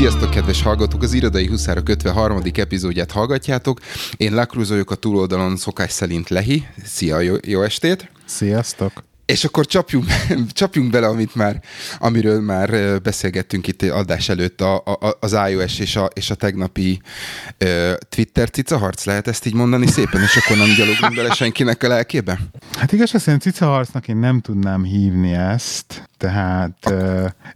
Sziasztok, kedves hallgatók! Az Irodai Huszárok 53. epizódját hallgatjátok. Én Lakrúz vagyok a túloldalon szokás szerint Lehi. Szia, jó, jó estét! Sziasztok! És akkor csapjunk, csapjunk bele, amit már, amiről már beszélgettünk itt adás előtt, a, a, az iOS és a, és a tegnapi uh, Twitter cica harc, lehet ezt így mondani szépen, és akkor nem gyalogunk bele senkinek a lelkébe? Hát igaz, szerint cica harcnak én nem tudnám hívni ezt, tehát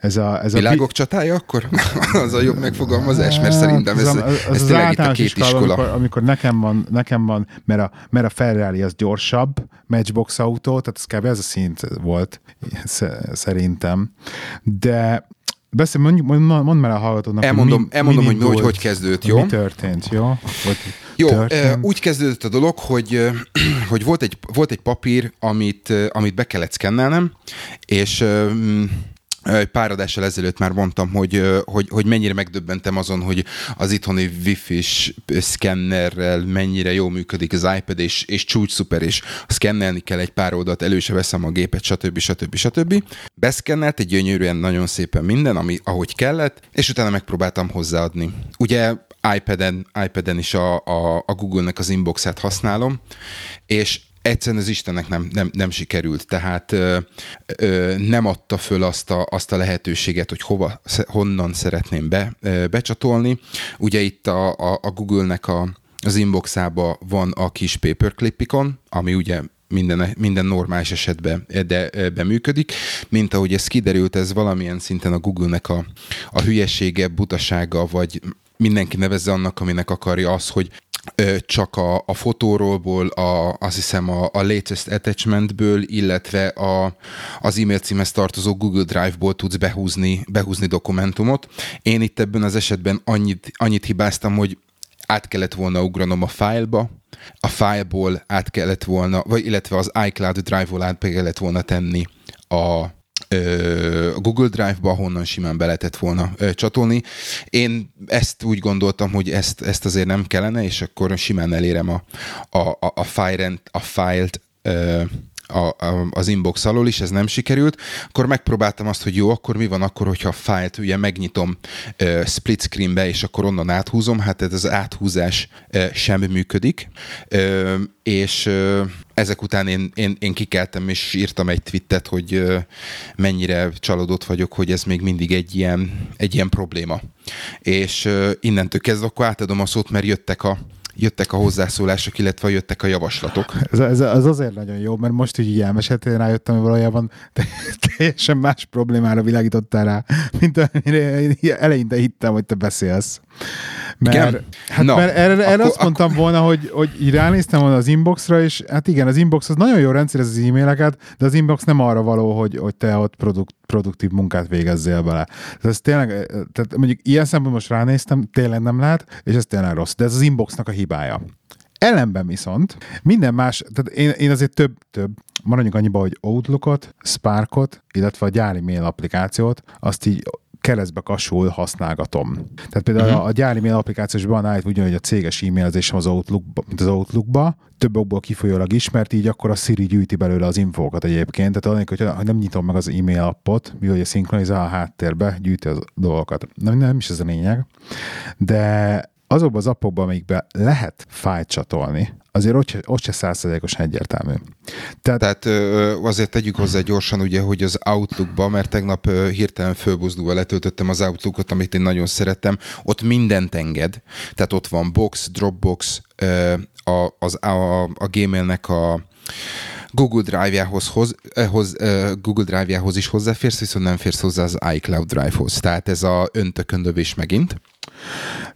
ez a... Ez Világok a... csatája akkor? az a jobb megfogalmazás, mert szerintem ez, ez, ez, az tényleg itt a két iskola. iskola. Amikor, amikor nekem van, nekem van mert, a, mert a Ferrari az gyorsabb, matchbox autó, tehát ez kb. ez a szint volt szerintem. De Beszélj, mondjuk, mond, mond már a hallgatónak, elmondom, mi, elmondom mi hogy, hogy hogy kezdődött, jó? Mi történt, jó? Vagy jó, történt? úgy kezdődött a dolog, hogy, hogy volt, egy, volt egy papír, amit, amit be kellett szkennelnem, és egy pár adással ezelőtt már mondtam, hogy, hogy, hogy mennyire megdöbbentem azon, hogy az itthoni wifi-s szkennerrel mennyire jól működik az iPad, és, és csúcs szuper, és szkennelni kell egy pár oldalt, elő veszem a gépet, stb. stb. stb. Beszkennelt egy gyönyörűen nagyon szépen minden, ami ahogy kellett, és utána megpróbáltam hozzáadni. Ugye iPad-en, iPad-en is a, a, a Google-nek az inboxát használom, és egyszerűen az Istennek nem, nem, nem sikerült, tehát ö, ö, nem adta föl azt a, azt a lehetőséget, hogy hova, honnan szeretném be, ö, becsatolni. Ugye itt a, a, a Google-nek a, az inboxába van a kis paperclipikon, ami ugye minden, minden normális esetben de beműködik, mint ahogy ez kiderült, ez valamilyen szinten a Google-nek a, a hülyesége, butasága, vagy mindenki nevezze annak, aminek akarja az, hogy csak a, a fotóról, a, azt hiszem a, a latest attachmentből, illetve a, az e-mail címhez tartozó Google Drive-ból tudsz behúzni, behúzni dokumentumot. Én itt ebben az esetben annyit, annyit hibáztam, hogy át kellett volna ugranom a fájlba, a fájlból át kellett volna, vagy illetve az iCloud Drive-ból át kellett volna tenni a, a Google Drive-ba, honnan simán be lehetett volna csatolni. Én ezt úgy gondoltam, hogy ezt, ezt azért nem kellene, és akkor simán elérem a, a, a, a, file a file-t a, a, az inbox alól is, ez nem sikerült, akkor megpróbáltam azt, hogy jó, akkor mi van akkor, hogyha a fájlt ugye megnyitom uh, split screenbe, és akkor onnan áthúzom, hát ez az áthúzás uh, sem működik, uh, és uh, ezek után én, én, én kikeltem, és írtam egy twittet, hogy uh, mennyire csalódott vagyok, hogy ez még mindig egy ilyen, egy ilyen probléma. És uh, innentől kezdve akkor átadom a szót, mert jöttek a, jöttek a hozzászólások, illetve jöttek a javaslatok. Ez, ez, ez azért nagyon jó, mert most így elmeséltél, rájöttem, hogy valójában teljesen más problémára világítottál rá, mint amire eleinte hittem, hogy te beszélsz. Mert, igen? Hát Na, mert erre, erre akkor, azt mondtam akkor... volna, hogy, hogy így ránéztem volna az inboxra, és hát igen, az inbox az nagyon jó rendszer, ez az e-maileket, de az inbox nem arra való, hogy, hogy te ott produkt, produktív munkát végezzél bele. Tehát ez tényleg, tehát mondjuk ilyen szempontból most ránéztem, tényleg nem lehet, és ez tényleg rossz, de ez az inboxnak a hibája. Ellenben viszont minden más, tehát én, én azért több, több, maradjunk annyiba, hogy Outlookot, Sparkot, illetve a gyári mail applikációt, azt így keresztbe kasul használgatom. Tehát például uh-huh. a, gyári mail applikációsban állt ugyanúgy a céges e-mailzésem az Outlook, mint az Outlookba, több okból kifolyólag ismert, így akkor a Siri gyűjti belőle az infókat egyébként. Tehát annak, hogy, nem nyitom meg az e-mail appot, mi hogy szinkronizál a háttérbe, gyűjti az dolgokat. Nem, nem is ez a lényeg. De azokban az appokban, amikbe lehet fájt csatolni, azért ott, ott se százszerzékosan egyértelmű. Tehát, Tehát azért tegyük hozzá gyorsan, ugye, hogy az Outlookba, mert tegnap hirtelen fölbuzdulva letöltöttem az Outlookot, amit én nagyon szerettem, ott mindent enged. Tehát ott van Box, Dropbox, a, az, a, a Gmailnek a Google Drive-jához hoz, hoz, Google Drive-jához is hozzáférsz, viszont nem férsz hozzá az iCloud Drive-hoz. Tehát ez a öntököndövés megint.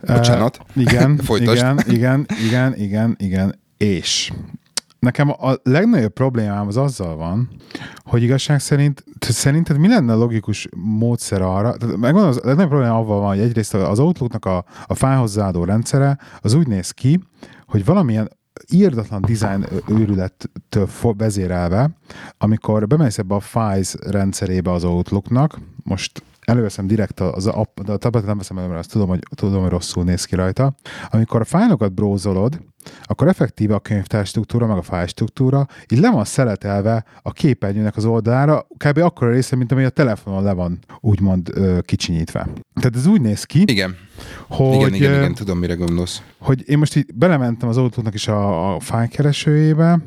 Bocsánat. Uh, igen, igen, igen, igen, igen, igen, és nekem a legnagyobb problémám az azzal van, hogy igazság szerint, szerinted mi lenne logikus módszer arra, tehát megmondom, a legnagyobb problémám avval van, hogy egyrészt az Outlooknak a, a fájhozzáadó rendszere az úgy néz ki, hogy valamilyen írdatlan design őrülettől vezérelve, amikor bemész ebbe a Files rendszerébe az Outlooknak, most előveszem direkt az app, de a tabletet nem veszem elő, mert azt tudom, hogy, tudom, hogy rosszul néz ki rajta. Amikor a fájlokat brózolod, akkor effektíve a könyvtár struktúra, meg a fájl struktúra így le van szeletelve a képernyőnek az oldalára, kb. akkora része, mint ami a telefonon le van úgymond ö, kicsinyítve. Tehát ez úgy néz ki, Igen. hogy, igen, igen, igen, tudom, mire gondolsz. hogy én most így belementem az outlook is a, a fájlkeresőjébe,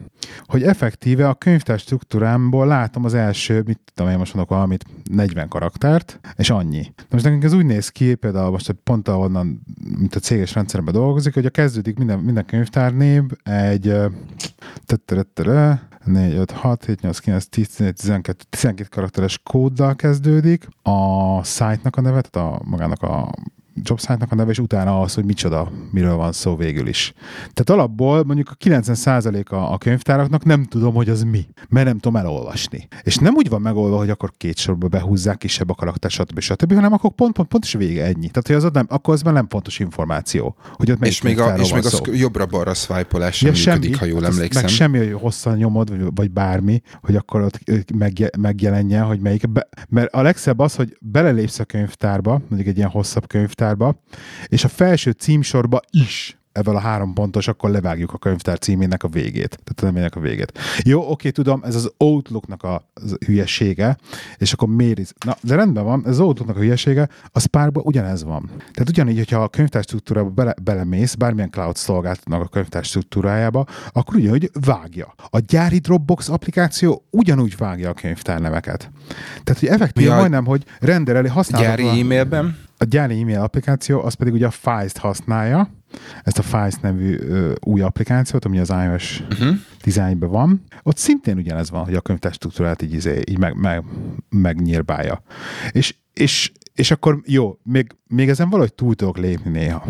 hogy effektíve a könyvtár struktúrámból látom az első, mit tudom én most mondok valamit, 40 karaktert, és annyi. Na most nekünk ez úgy néz ki, például most pont ahonnan, mint a céges rendszerben dolgozik, hogy a kezdődik minden, minden könyvtárnév egy ö, 4, 5, 6, 7, 8, 9, 10, 11, 12, 12 karakteres kóddal kezdődik, a site-nak a neve, tehát a, magának a jobsite-nak a neve, és utána az, hogy micsoda, miről van szó végül is. Tehát alapból mondjuk a 90%-a a könyvtáraknak nem tudom, hogy az mi, mert nem tudom elolvasni. És nem úgy van megoldva, hogy akkor két sorba behúzzák kisebb a karakter, stb. stb., hanem akkor pont, pont, pont is vége ennyi. Tehát, hogy az ott nem, akkor az már nem pontos információ. Hogy ott melyik És még, a, és még az jobbra-balra swipe-olás sem Ja, működik, ha jól emlékszem. Meg semmi, hogy hosszan nyomod, vagy, vagy bármi, hogy akkor ott megje, megjelenjen, hogy melyik. Be, mert a legszebb az, hogy belelépsz a könyvtárba, mondjuk egy ilyen hosszabb könyvtárba, és a felső címsorba is ebből a három pontos, akkor levágjuk a könyvtár címének a végét. Tehát a neménynek a végét. Jó, oké, tudom, ez az Outlooknak a az hülyesége, és akkor miért Na, de rendben van, ez az Outlooknak a hülyesége, a Sparkban ugyanez van. Tehát ugyanígy, hogyha a könyvtár struktúrába bele, belemész, bármilyen cloud szolgáltatnak a könyvtár struktúrájába, akkor ugyanúgy vágja. A gyári Dropbox applikáció ugyanúgy vágja a könyvtárneveket. Tehát, hogy effektív Ja, majdnem, hogy rendereli, használja. Gyári e-mailben? A gyári e-mail applikáció, az pedig ugye a Files-t használja, ezt a Files nevű ö, új applikációt, ami az iOS Uh-huh. dizájnban van. Ott szintén ugyanez van, hogy a könyvtár struktúrát így, izé, így meg, meg, megnyírbálja. És, és, és akkor jó, még, még ezen valahogy túl tudok lépni néha.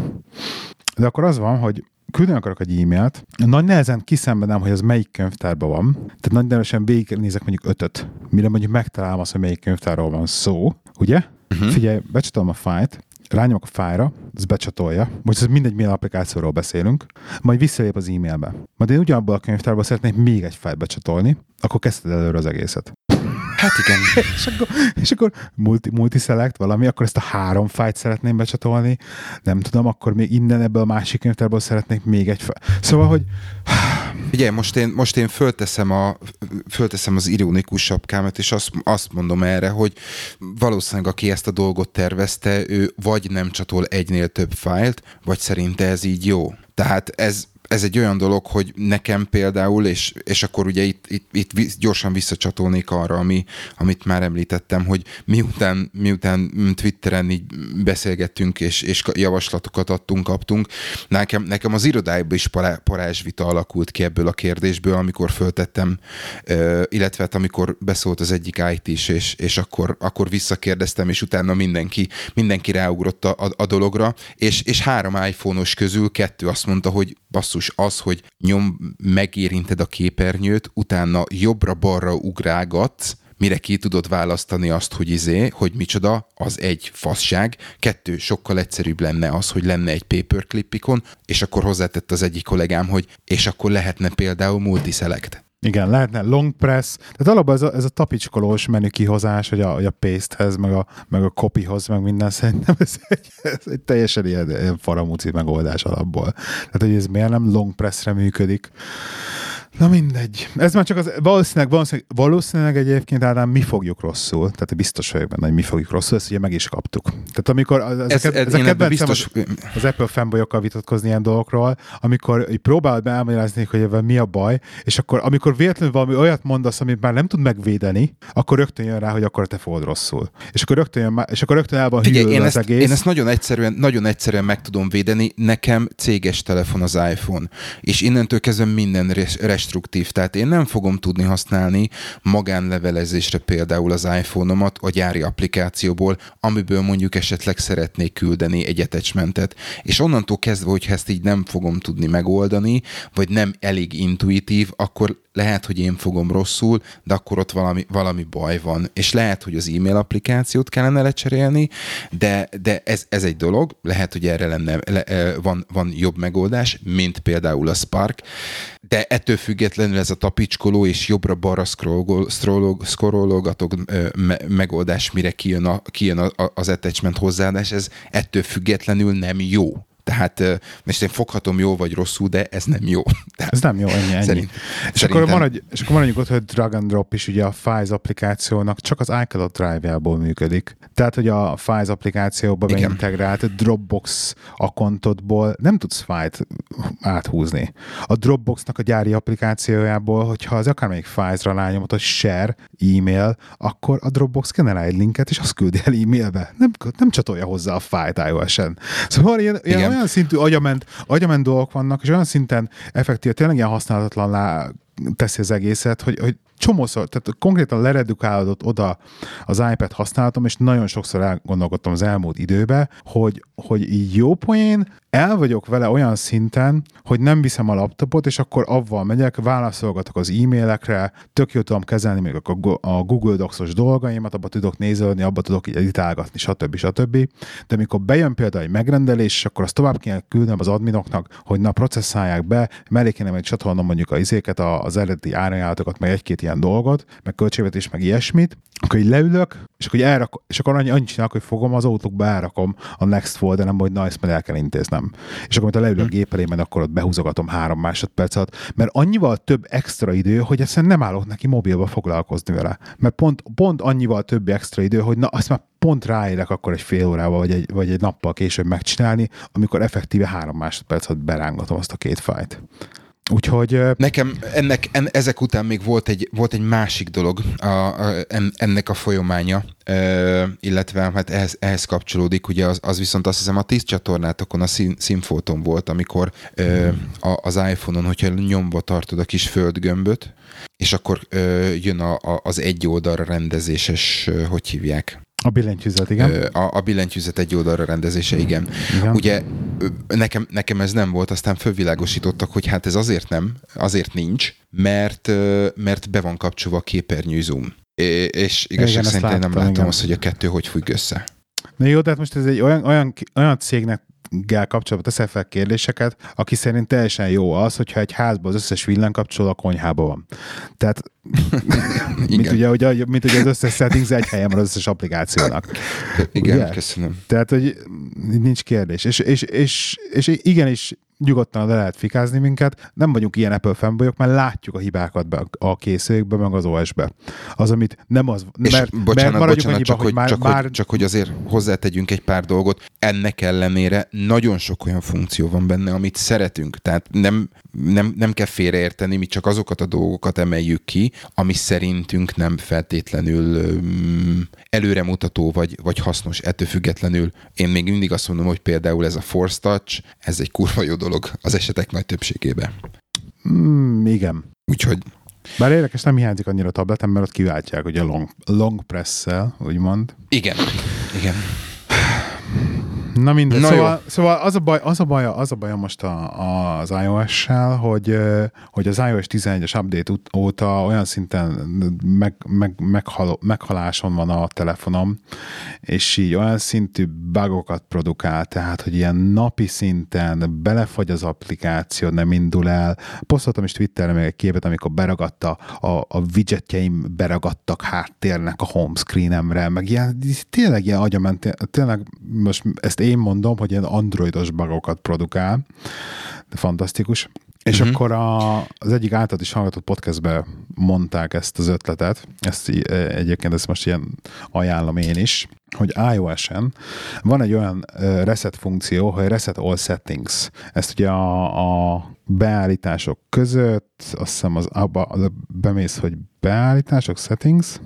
De akkor az van, hogy küldeni akarok egy e-mailt, nagy nehezen kiszenvedem, hogy az melyik könyvtárban van. Tehát nagy nevesen végignézek mondjuk ötöt, mire mondjuk megtalálom azt, hogy melyik könyvtárról van szó, ugye? Uh-huh. Figyelj, becsatolom a fájlt, rányomok a fájra, az becsatolja. Most ez mindegy mail applikációról beszélünk, majd visszalép az e-mailbe. Majd én ugyanabból a könyvtárból szeretnék még egy fájlt becsatolni, akkor kezdted előre az egészet. Hát igen. És akkor, és akkor multi, multiselect valami, akkor ezt a három fájt szeretném becsatolni, nem tudom, akkor még innen ebből a másik könyvtárból szeretnék még egy fájt. Szóval, hogy Ugye, most én, most én fölteszem, a, fölteszem az ironikus sapkámat, és azt, azt mondom erre, hogy valószínűleg aki ezt a dolgot tervezte, ő vagy nem csatol egynél több fájlt, vagy szerinte ez így jó. Tehát ez, ez egy olyan dolog, hogy nekem például, és, és akkor ugye itt, itt, itt gyorsan visszacsatolnék arra, ami, amit már említettem, hogy miután, miután Twitteren így beszélgettünk, és, és javaslatokat adtunk, kaptunk, nekem, nekem az irodájban is pará, parázsvita alakult ki ebből a kérdésből, amikor föltettem, illetve hát amikor beszólt az egyik IT-s, és, és akkor, akkor visszakérdeztem, és utána mindenki, mindenki ráugrott a, a dologra, és, és három iPhone-os közül kettő azt mondta, hogy basszus az, hogy nyom, megérinted a képernyőt, utána jobbra-balra ugrálgatsz, mire ki tudod választani azt, hogy izé, hogy micsoda, az egy fasság. Kettő, sokkal egyszerűbb lenne az, hogy lenne egy paperclip ikon, és akkor hozzátett az egyik kollégám, hogy és akkor lehetne például multiselect. Igen, lehetne long press. Tehát alapban ez a, ez a tapicskolós menü kihozás, hogy a, hogy a pastehez, meg a, meg a copyhoz, meg minden szerintem ez egy, ez egy teljesen ilyen, ilyen faramúci megoldás alapból. Tehát, hogy ez miért nem long pressre működik. Na mindegy. Ez már csak az, valószínűleg, valószínűleg, valószínűleg egyébként Ádám mi fogjuk rosszul, tehát biztos vagyok benne, hogy mi fogjuk rosszul, ezt ugye meg is kaptuk. Tehát amikor az, Ez, ezeket, ez, ezek én ebben kedvencem biztos, az, az Apple fanboyokkal vitatkozni ilyen dolgokról, amikor próbálod elmagyarázni, hogy ebben mi a baj, és akkor amikor véletlenül valami olyat mondasz, amit már nem tud megvédeni, akkor rögtön jön rá, hogy akkor te fogod rosszul. És akkor rögtön, jön, és akkor rögtön el van Figyelj, én az ezt, egész. én ezt nagyon egyszerűen, nagyon egyszerűen meg tudom védeni. Nekem céges telefon az iPhone, és innentől kezdve minden res- restriktív. Tehát én nem fogom tudni használni magánlevelezésre például az iPhone-omat a gyári applikációból, amiből mondjuk esetleg szeretnék küldeni egy attachmentet. És onnantól kezdve, hogy ezt így nem fogom tudni megoldani, vagy nem elég intuitív, akkor lehet, hogy én fogom rosszul, de akkor ott valami, valami baj van. És lehet, hogy az e-mail applikációt kellene lecserélni, de, de ez, ez egy dolog, lehet, hogy erre lenne, le, eh, van, van jobb megoldás, mint például a Spark, De ettől függetlenül ez a tapicskoló és jobbra-balra scrollolgató me- megoldás, mire kijön, a, kijön a, az attachment hozzáadás, ez ettől függetlenül nem jó. Tehát most én foghatom jó vagy rosszul, de ez nem jó. Tehát ez nem jó, ennyi, ennyi. Szerint, és, szerintem... akkor maradj, és akkor maradjunk ott, hogy drag and drop is ugye a Files applikációnak csak az iCloud Drive-jából működik. Tehát, hogy a Files applikációba Igen. beintegrált Dropbox akontodból nem tudsz fájt áthúzni. A Dropboxnak a gyári applikációjából, hogyha az akármelyik Files-ra lányomod, hogy share e-mail, akkor a Dropbox generál egy linket, és azt küldi el e-mailbe. Nem, nem csatolja hozzá a fájt iOS-en. Szóval ilyen, ilyen olyan szintű agyament, agyament dolgok vannak, és olyan szinten effektív, tényleg ilyen használatlan teszi az egészet, hogy, hogy csomószor, tehát konkrétan leredukálódott oda az iPad használatom, és nagyon sokszor elgondolkodtam az elmúlt időbe, hogy, hogy jó poén, el vagyok vele olyan szinten, hogy nem viszem a laptopot, és akkor avval megyek, válaszolgatok az e-mailekre, tök jó tudom kezelni még a Google Docs-os dolgaimat, abba tudok nézelődni, abba tudok így editálgatni, stb. stb. De amikor bejön például egy megrendelés, akkor azt tovább kéne küldnem az adminoknak, hogy na processzálják be, mellé kéne egy csatolnom mondjuk a izéket, az eredeti árajánlatokat, meg egy-két ilyen dolgot, meg költségvetés, meg ilyesmit, akkor így leülök, és akkor, így elrak, és akkor annyi, annyit csinálok, hogy fogom az autókba, elrakom a next folderem, hogy na, ezt majd el kell intéznem. És akkor, leülök a hm. gép elé, akkor ott behúzogatom három másodpercet, mert annyival több extra idő, hogy ezt nem állok neki mobilba foglalkozni vele. Mert pont, pont annyival több extra idő, hogy na, azt már pont ráérek akkor egy fél órával, vagy egy, vagy egy nappal később megcsinálni, amikor effektíve három másodpercet berángatom azt a két fájt. Úgyhogy... Nekem ennek, en, ezek után még volt egy, volt egy másik dolog a, a, en, ennek a folyamánya, ö, illetve hát ehhez, ehhez kapcsolódik, ugye az, az viszont azt hiszem a tíz csatornátokon a színfóton volt, amikor ö, a, az iPhone-on, hogyha nyomva tartod a kis földgömböt, és akkor ö, jön a, a, az egy oldalra rendezéses, hogy hívják? A billentyűzet, igen. A, a billentyűzet egy oldalra rendezése, igen. igen. Ugye nekem, nekem ez nem volt, aztán fölvilágosítottak, hogy hát ez azért nem, azért nincs, mert, mert be van kapcsolva a képernyő zoom. És igazság szerint én nem látom igen. azt, hogy a kettő hogy függ össze. Na jó, tehát most ez egy olyan, olyan, olyan cégnek gel kapcsolatban teszel fel kérdéseket, aki szerint teljesen jó az, hogyha egy házban az összes villanykapcsoló a konyhában van. Tehát, mint, ugye, ugye, mint ugye az összes settings egy helyen van az összes applikációnak. Igen, ugye? köszönöm. Tehát, hogy nincs kérdés. És, és, és, és igenis nyugodtan le lehet fikázni minket. Nem vagyunk ilyen Apple fanboyok, mert látjuk a hibákat be a készülékbe, meg az OS-be. Az, amit nem az, és mert, bocsánat, mert bocsánat, annyiba, csak, hogy, már, csak, már... Hogy, csak hogy azért hozzátegyünk egy pár dolgot. Ennek ellenére nagyon sok olyan funkció van benne, amit szeretünk. Tehát nem, nem, nem kell félreérteni, mi csak azokat a dolgokat emeljük ki, ami szerintünk nem feltétlenül um, előremutató vagy, vagy hasznos. Ettől függetlenül én még mindig azt mondom, hogy például ez a Force Touch, ez egy kurva jó dolog az esetek nagy többségében. Mm, igen. Úgyhogy bár érdekes, nem hiányzik annyira a tabletem, mert ott kiváltják ugye long, long press-szel, úgymond. Igen, igen. Na mindegy. Na szóval, szóval az, a baj, az, a baj, az a baj most a, az iOS-sel, hogy, hogy az iOS 11-es update óta olyan szinten meg, meg, meghal, meghaláson van a telefonom, és így olyan szintű bugokat produkál, tehát, hogy ilyen napi szinten belefagy az applikáció, nem indul el. Posztoltam is Twitterre még egy képet, amikor beragadta, a, a widgetjeim beragadtak háttérnek a home screenemre, meg ilyen, tényleg ilyen agyament, tényleg most ezt én mondom, hogy ilyen androidos bugokat produkál, de fantasztikus. És uh-huh. akkor a, az egyik által is hallgatott podcastbe mondták ezt az ötletet, ezt egyébként ezt most ilyen ajánlom én is, hogy iOS-en van egy olyan reset funkció, hogy reset all settings. Ezt ugye a, a beállítások között, azt hiszem az abba, az bemész, hogy beállítások, settings,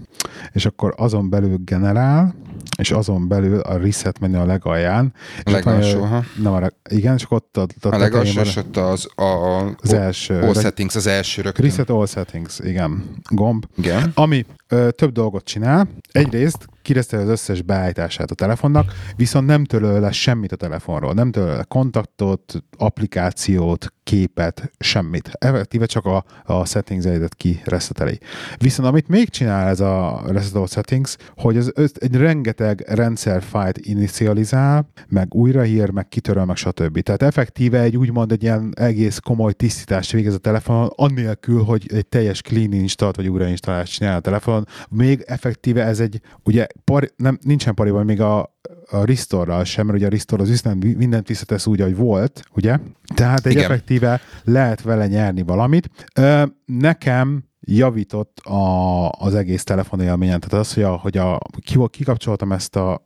és akkor azon belül generál, és azon belül a reset menü a legalján. A legalsó, ha? Nem a igen, és ott a, a, a legalsó, és ott az, a, a, az első. All settings, az első rögtön. Reset all settings, igen, gomb. Igen. Ami ö, több dolgot csinál. Egyrészt kireszteli az összes beállítását a telefonnak, viszont nem töröl le semmit a telefonról. Nem töröl le kontaktot, applikációt, képet, semmit. Effektíve csak a, a settings ki kireszteteli. Viszont amit még csinál ez a Resetable Settings, hogy össz, egy rengeteg rendszerfájt inicializál, meg újrahír, meg kitöröl, meg stb. Tehát effektíve egy úgymond egy ilyen egész komoly tisztítást végez a telefonon, annélkül, hogy egy teljes clean installt vagy újrainstalálást csinál a telefonon. Még effektíve ez egy, ugye par, nem, nincsen pariban még a, a restore sem, mert ugye a Restore az viszont mindent visszatesz úgy, ahogy volt, ugye? Tehát egy Igen. effektíve lehet vele nyerni valamit. Ö, nekem javított a, az egész telefonélményen. Tehát az, hogy, a, hogy a, kikapcsoltam ezt a,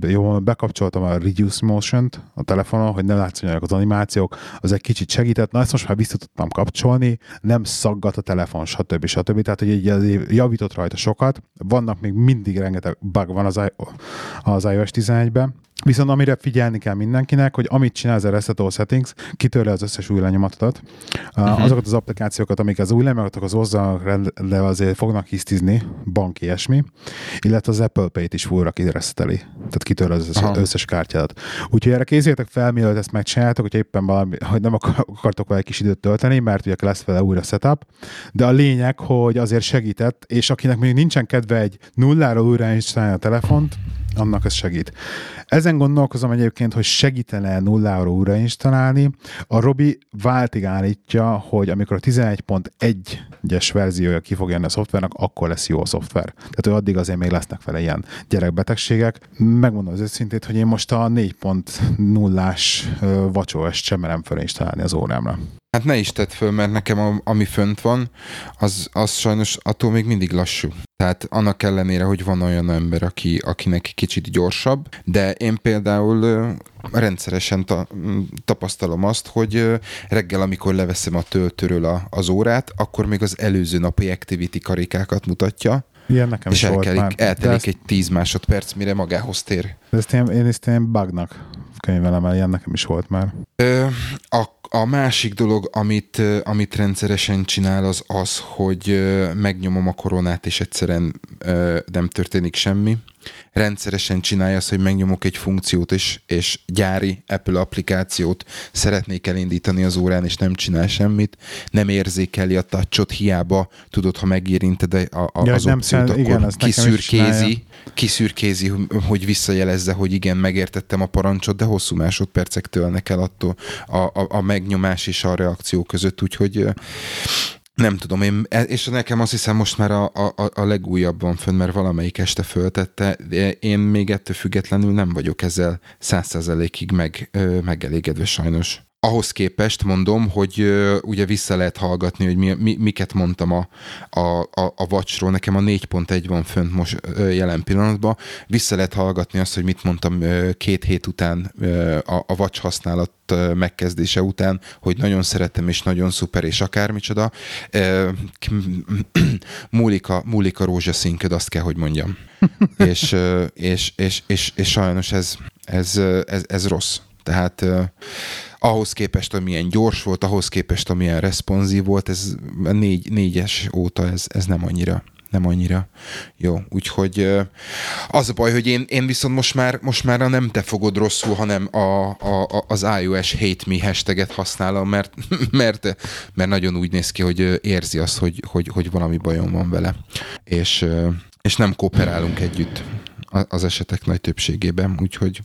jó, bekapcsoltam a Reduce Motion-t a telefonon, hogy ne látszódjanak az animációk, az egy kicsit segített. Na, ezt most már vissza tudtam kapcsolni, nem szaggat a telefon, stb. stb. Tehát, hogy egy, javított rajta sokat. Vannak még mindig rengeteg bug van az, az iOS 11-ben, Viszont amire figyelni kell mindenkinek, hogy amit csinál ez a Reset All Settings, kitörle az összes új lenyomatodat. Uh-huh. Azokat az applikációkat, amik az új lenyomatokat hozzanak, de azért fognak hisztizni, bank ilyesmi, illetve az Apple Pay-t is fullra kireszeteli. Tehát kitörle az összes, összes kártyádat. Úgyhogy erre készüljetek fel, mielőtt ezt megcsináljátok, hogy éppen valami, hogy nem akartok vele kis időt tölteni, mert ugye lesz vele újra setup. De a lényeg, hogy azért segített, és akinek még nincsen kedve egy nulláról újra a telefont, annak ez segít. Ezen gondolkozom egyébként, hogy segítene nullára újrainstalálni. A Robi váltig állítja, hogy amikor a 11.1-es verziója ki fog jönni a szoftvernek, akkor lesz jó a szoftver. Tehát ő addig azért még lesznek vele ilyen gyerekbetegségek. Megmondom az őszintét, hogy én most a 4.0-ás WatchOS sem merem felinstalálni az órámra. Hát ne is tedd föl, mert nekem a, ami fönt van, az, az sajnos attól még mindig lassú. Tehát annak ellenére, hogy van olyan ember, aki, akinek kicsit gyorsabb, de én például rendszeresen ta, tapasztalom azt, hogy reggel, amikor leveszem a töltőről a, az órát, akkor még az előző napi activity karikákat mutatja, Ilyen nekem és is elkelik, volt már. eltelik ezt... egy 10 másodperc, mire magához tér. De ezt én, én ezt én bugnak könyvelem el, ilyen nekem is volt már. Ö, a a másik dolog, amit, amit rendszeresen csinál, az az, hogy megnyomom a koronát, és egyszerűen nem történik semmi. Rendszeresen csinálja azt, hogy megnyomok egy funkciót, és, és gyári Apple applikációt szeretnék elindítani az órán, és nem csinál semmit, nem érzékeli a touchot, hiába tudod, ha megérinted a, a, ja, az nem opciót, akkor igen, kiszürkézi, kiszürkézi, hogy visszajelezze, hogy igen, megértettem a parancsot, de hosszú másodpercek tölnek el attól a, a, a megnyomás és a reakció között, úgyhogy nem tudom, én, e, és nekem azt hiszem most már a, a, a legújabb van fönn, mert valamelyik este föltette, de én még ettől függetlenül nem vagyok ezzel százszerzelékig meg, megelégedve sajnos ahhoz képest mondom, hogy uh, ugye vissza lehet hallgatni, hogy mi, mi, miket mondtam a, a, a, a vacsról. Nekem a 4.1 van fönt most uh, jelen pillanatban. Vissza lehet hallgatni azt, hogy mit mondtam uh, két hét után uh, a, a vacs használat uh, megkezdése után, hogy nagyon szeretem, és nagyon szuper, és akármicsoda. Uh, múlik, a, múlik a rózsaszínköd, azt kell, hogy mondjam. és, uh, és, és, és, és sajnos ez, ez, ez, ez rossz. Tehát ahhoz képest, hogy milyen gyors volt, ahhoz képest, amilyen responsív volt, ez a négy, négyes óta ez, ez nem annyira nem annyira jó. Úgyhogy az a baj, hogy én, én viszont most már, most már nem te fogod rosszul, hanem a, a, az iOS hate me hashtaget használom, mert, mert, mert nagyon úgy néz ki, hogy érzi azt, hogy, hogy, hogy valami bajom van vele. És, és nem kooperálunk együtt az esetek nagy többségében, úgyhogy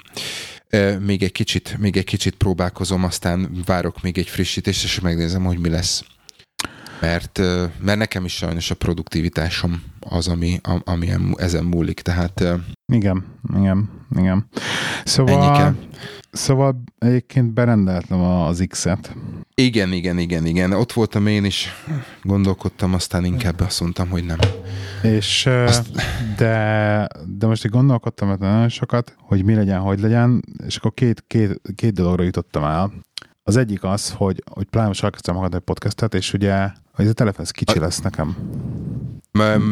még egy kicsit, még egy kicsit próbálkozom, aztán várok még egy frissítést, és megnézem, hogy mi lesz. Mert, mert nekem is sajnos a produktivitásom az, ami, ami ezen múlik, tehát... Igen, igen, igen. Szóval, szóval egyébként berendeltem az X-et. Igen, igen, igen, igen. Ott voltam én is, gondolkodtam, aztán inkább azt mondtam, hogy nem. És, Azt... de, de most így gondolkodtam nagyon sokat, hogy mi legyen, hogy legyen, és akkor két, két, két dologra jutottam el. Az egyik az, hogy, hogy pláne most elkezdtem hallgatni egy podcastet, és ugye, hogy ez a telefon ez kicsi lesz nekem.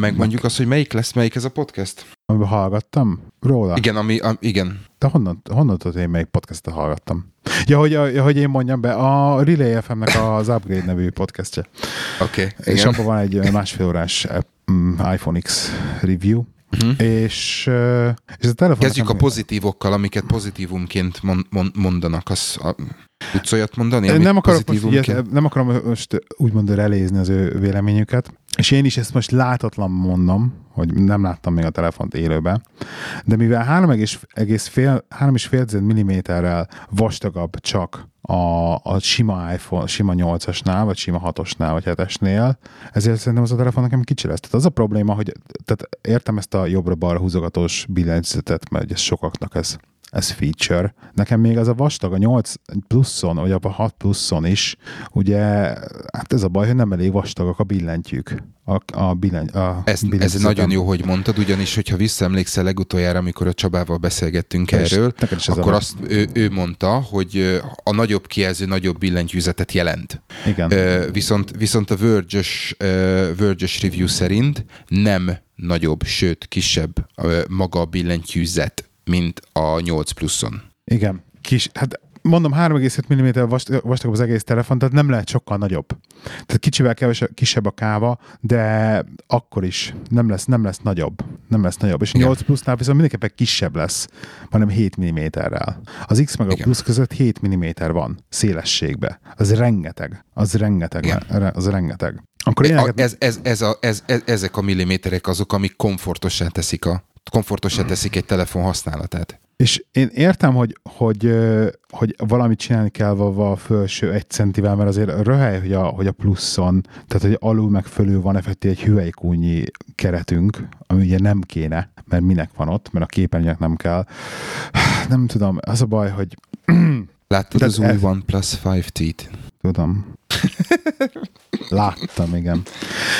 Megmondjuk azt, hogy melyik lesz, melyik ez a podcast? Amiben hallgattam? Róla? Igen, ami, a, igen. De honnan, honnan tudod, én melyik podcastet hallgattam? Ja, hogy, ja, hogy én mondjam be, a Relay FM-nek az Upgrade nevű podcastje. Oké. Okay, és abban van egy másfél órás iPhone X review, Uh-huh. És, és a telefon... Kezdjük a pozitívokkal, amiket pozitívumként mondanak. Az, a, tudsz olyat mondani? Nem akarok, most, ilyet, nem akarom most úgymond relézni az ő véleményüket, és én is ezt most látatlan mondom, hogy nem láttam még a telefont élőben, de mivel 3,5 mm-rel vastagabb csak a, a sima iPhone, sima 8-asnál, vagy sima 6-osnál, vagy 7-esnél, ezért szerintem az a telefon nekem kicsi lesz. Tehát az a probléma, hogy tehát értem ezt a jobbra-balra húzogatós billentyűzetet, mert ez sokaknak ez ez feature. Nekem még az a vastag, a 8 pluszon, vagy a 6 pluszon is, ugye, hát ez a baj, hogy nem elég vastagak a billentyűk. A, a billen, a ez, ez nagyon jó, hogy mondtad, ugyanis, hogyha visszaemlékszel legutoljára, amikor a Csabával beszélgettünk és erről, akkor azt ő, ő mondta, hogy a nagyobb kijelző nagyobb billentyűzetet jelent. Igen. viszont, viszont a Verge-ös, Verge review szerint nem nagyobb, sőt kisebb maga a billentyűzet mint a 8 pluszon. Igen. Kis, hát mondom, 3,5 mm vastagabb az egész telefon, tehát nem lehet sokkal nagyobb. Tehát kicsivel kevesebb, kisebb a káva, de akkor is nem lesz, nem lesz nagyobb. Nem lesz nagyobb. És a 8 plusznál viszont mindenképpen kisebb lesz, hanem 7 mm-rel. Az X meg a Igen. plusz között 7 mm van szélességbe. Az rengeteg. Az rengeteg. Igen. Az rengeteg. Akkor e, ez, ez, ez a, ez, ez, ezek a milliméterek azok, amik komfortosan teszik a komfortosan teszik egy telefon használatát. És én értem, hogy, hogy, hogy valamit csinálni kell a felső egy centivel, mert azért röhely, hogy a, hogy a pluszon, tehát hogy alul meg fölül van effektív egy hüvelykúnyi keretünk, ami ugye nem kéne, mert minek van ott, mert a képernyőnek nem kell. Nem tudom, az a baj, hogy... Láttad az új. OnePlus 5T-t? Tudom. Láttam, igen.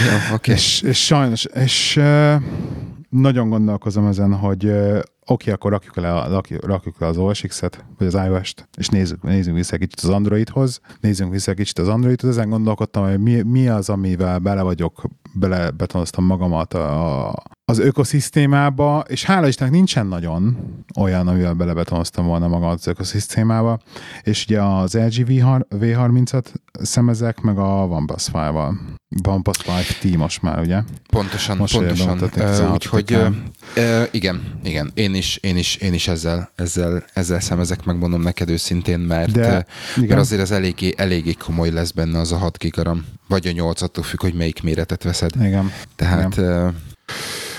Ja, okay. és, és sajnos, és nagyon gondolkozom ezen, hogy oké, okay, akkor rakjuk le, rakjuk, rakjuk le az OS X-et, vagy az iOS-t, és nézzük, nézzünk vissza kicsit az Androidhoz, nézzünk vissza kicsit az Androidhoz, ezen gondolkodtam, hogy mi, mi az, amivel bele vagyok, bele betonoztam magamat a, az ökoszisztémába, és hála Istennek nincsen nagyon olyan, amivel belebetonoztam volna magam az ökoszisztémába, és ugye az LG V30-at szemezek, meg a OnePlus 5-val. OnePlus 5T most már, ugye? Pontosan, most pontosan. Uh, úgyhogy uh, uh, igen, igen, én is, én is, én is ezzel, ezzel, ezzel szemezek, megmondom neked őszintén, mert, De, mert azért ez eléggé, eléggé komoly lesz benne az a 6 gigaram, vagy a 8, attól függ, hogy melyik méretet veszed. Igen. Tehát igen. Uh,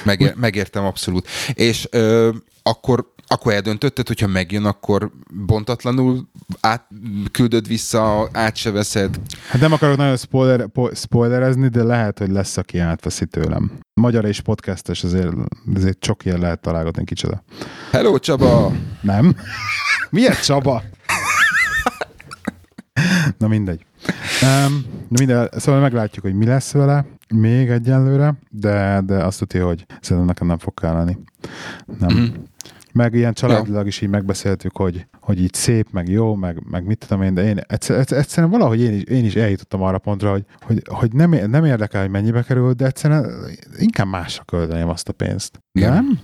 Megér, megértem abszolút. És ö, akkor akkor eldöntötted, hogyha megjön, akkor bontatlanul át, küldöd vissza, át se veszed. Hát nem akarok nagyon spoiler, po, spoilerezni, de lehet, hogy lesz, aki átveszi tőlem. Magyar és podcastes, azért, azért csak ilyen lehet találgatni kicsoda. Hello, Csaba! Nem? Milyen Csaba? Na mindegy. Um, minden, szóval meglátjuk, hogy mi lesz vele még egyenlőre, de, de azt tudja, hogy szerintem nekem nem fog kelleni. Nem. Mm-hmm. Meg ilyen családilag is így megbeszéltük, hogy, hogy így szép, meg jó, meg, meg mit tudom én, de én egyszer, egyszerűen valahogy én is, én is eljutottam arra pontra, hogy, hogy, hogy nem, nem érdekel, hogy mennyibe kerül, de egyszerűen inkább másra költeném azt a pénzt. Igen. Nem?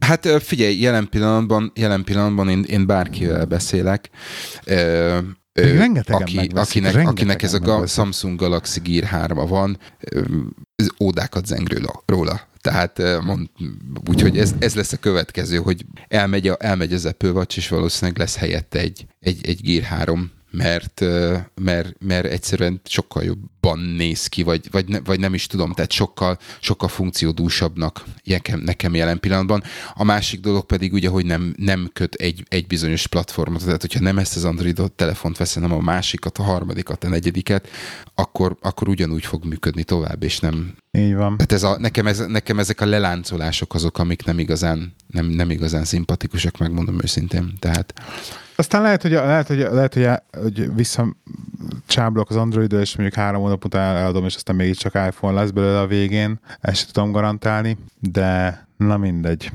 Hát figyelj, jelen pillanatban, jelen pillanatban én, én bárkivel beszélek, Rengetegen aki, akinek, akinek ez a ga, Samsung Galaxy Gear 3 van, ódákat zeng róla. Tehát mond, úgyhogy ez, ez lesz a következő, hogy elmegy, a, elmegy az Apple Watch, és valószínűleg lesz helyette egy, egy, egy Gear 3 mert, mert, mert egyszerűen sokkal jobban néz ki, vagy, vagy, ne, vagy nem is tudom, tehát sokkal, sokkal funkciódúsabbnak nekem, nekem jelen pillanatban. A másik dolog pedig ugye, hogy nem, nem köt egy, egy bizonyos platformot, tehát hogyha nem ezt az Android telefont veszem, hanem a másikat, a harmadikat, a negyediket, akkor, akkor ugyanúgy fog működni tovább, és nem... Így van. Tehát ez a, nekem, ez, nekem ezek a leláncolások azok, amik nem igazán, nem, nem igazán szimpatikusak, megmondom őszintén. Tehát aztán lehet, hogy, lehet, hogy, lehet, hogy, hogy visszacsáblok az android és mondjuk három hónap után eladom, és aztán még csak iPhone lesz belőle a végén. Ezt tudom garantálni, de na mindegy.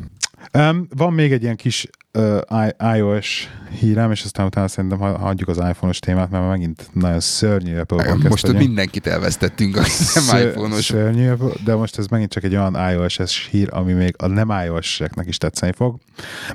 Um, van még egy ilyen kis uh, iOS hírem, és aztán utána szerintem hagyjuk az iPhone-os témát, mert megint nagyon szörnyű apple Most ott mindenkit elvesztettünk a nem iPhone-os. Szörnyű, de most ez megint csak egy olyan iOS-es hír, ami még a nem iOS-eknek is tetszeni fog,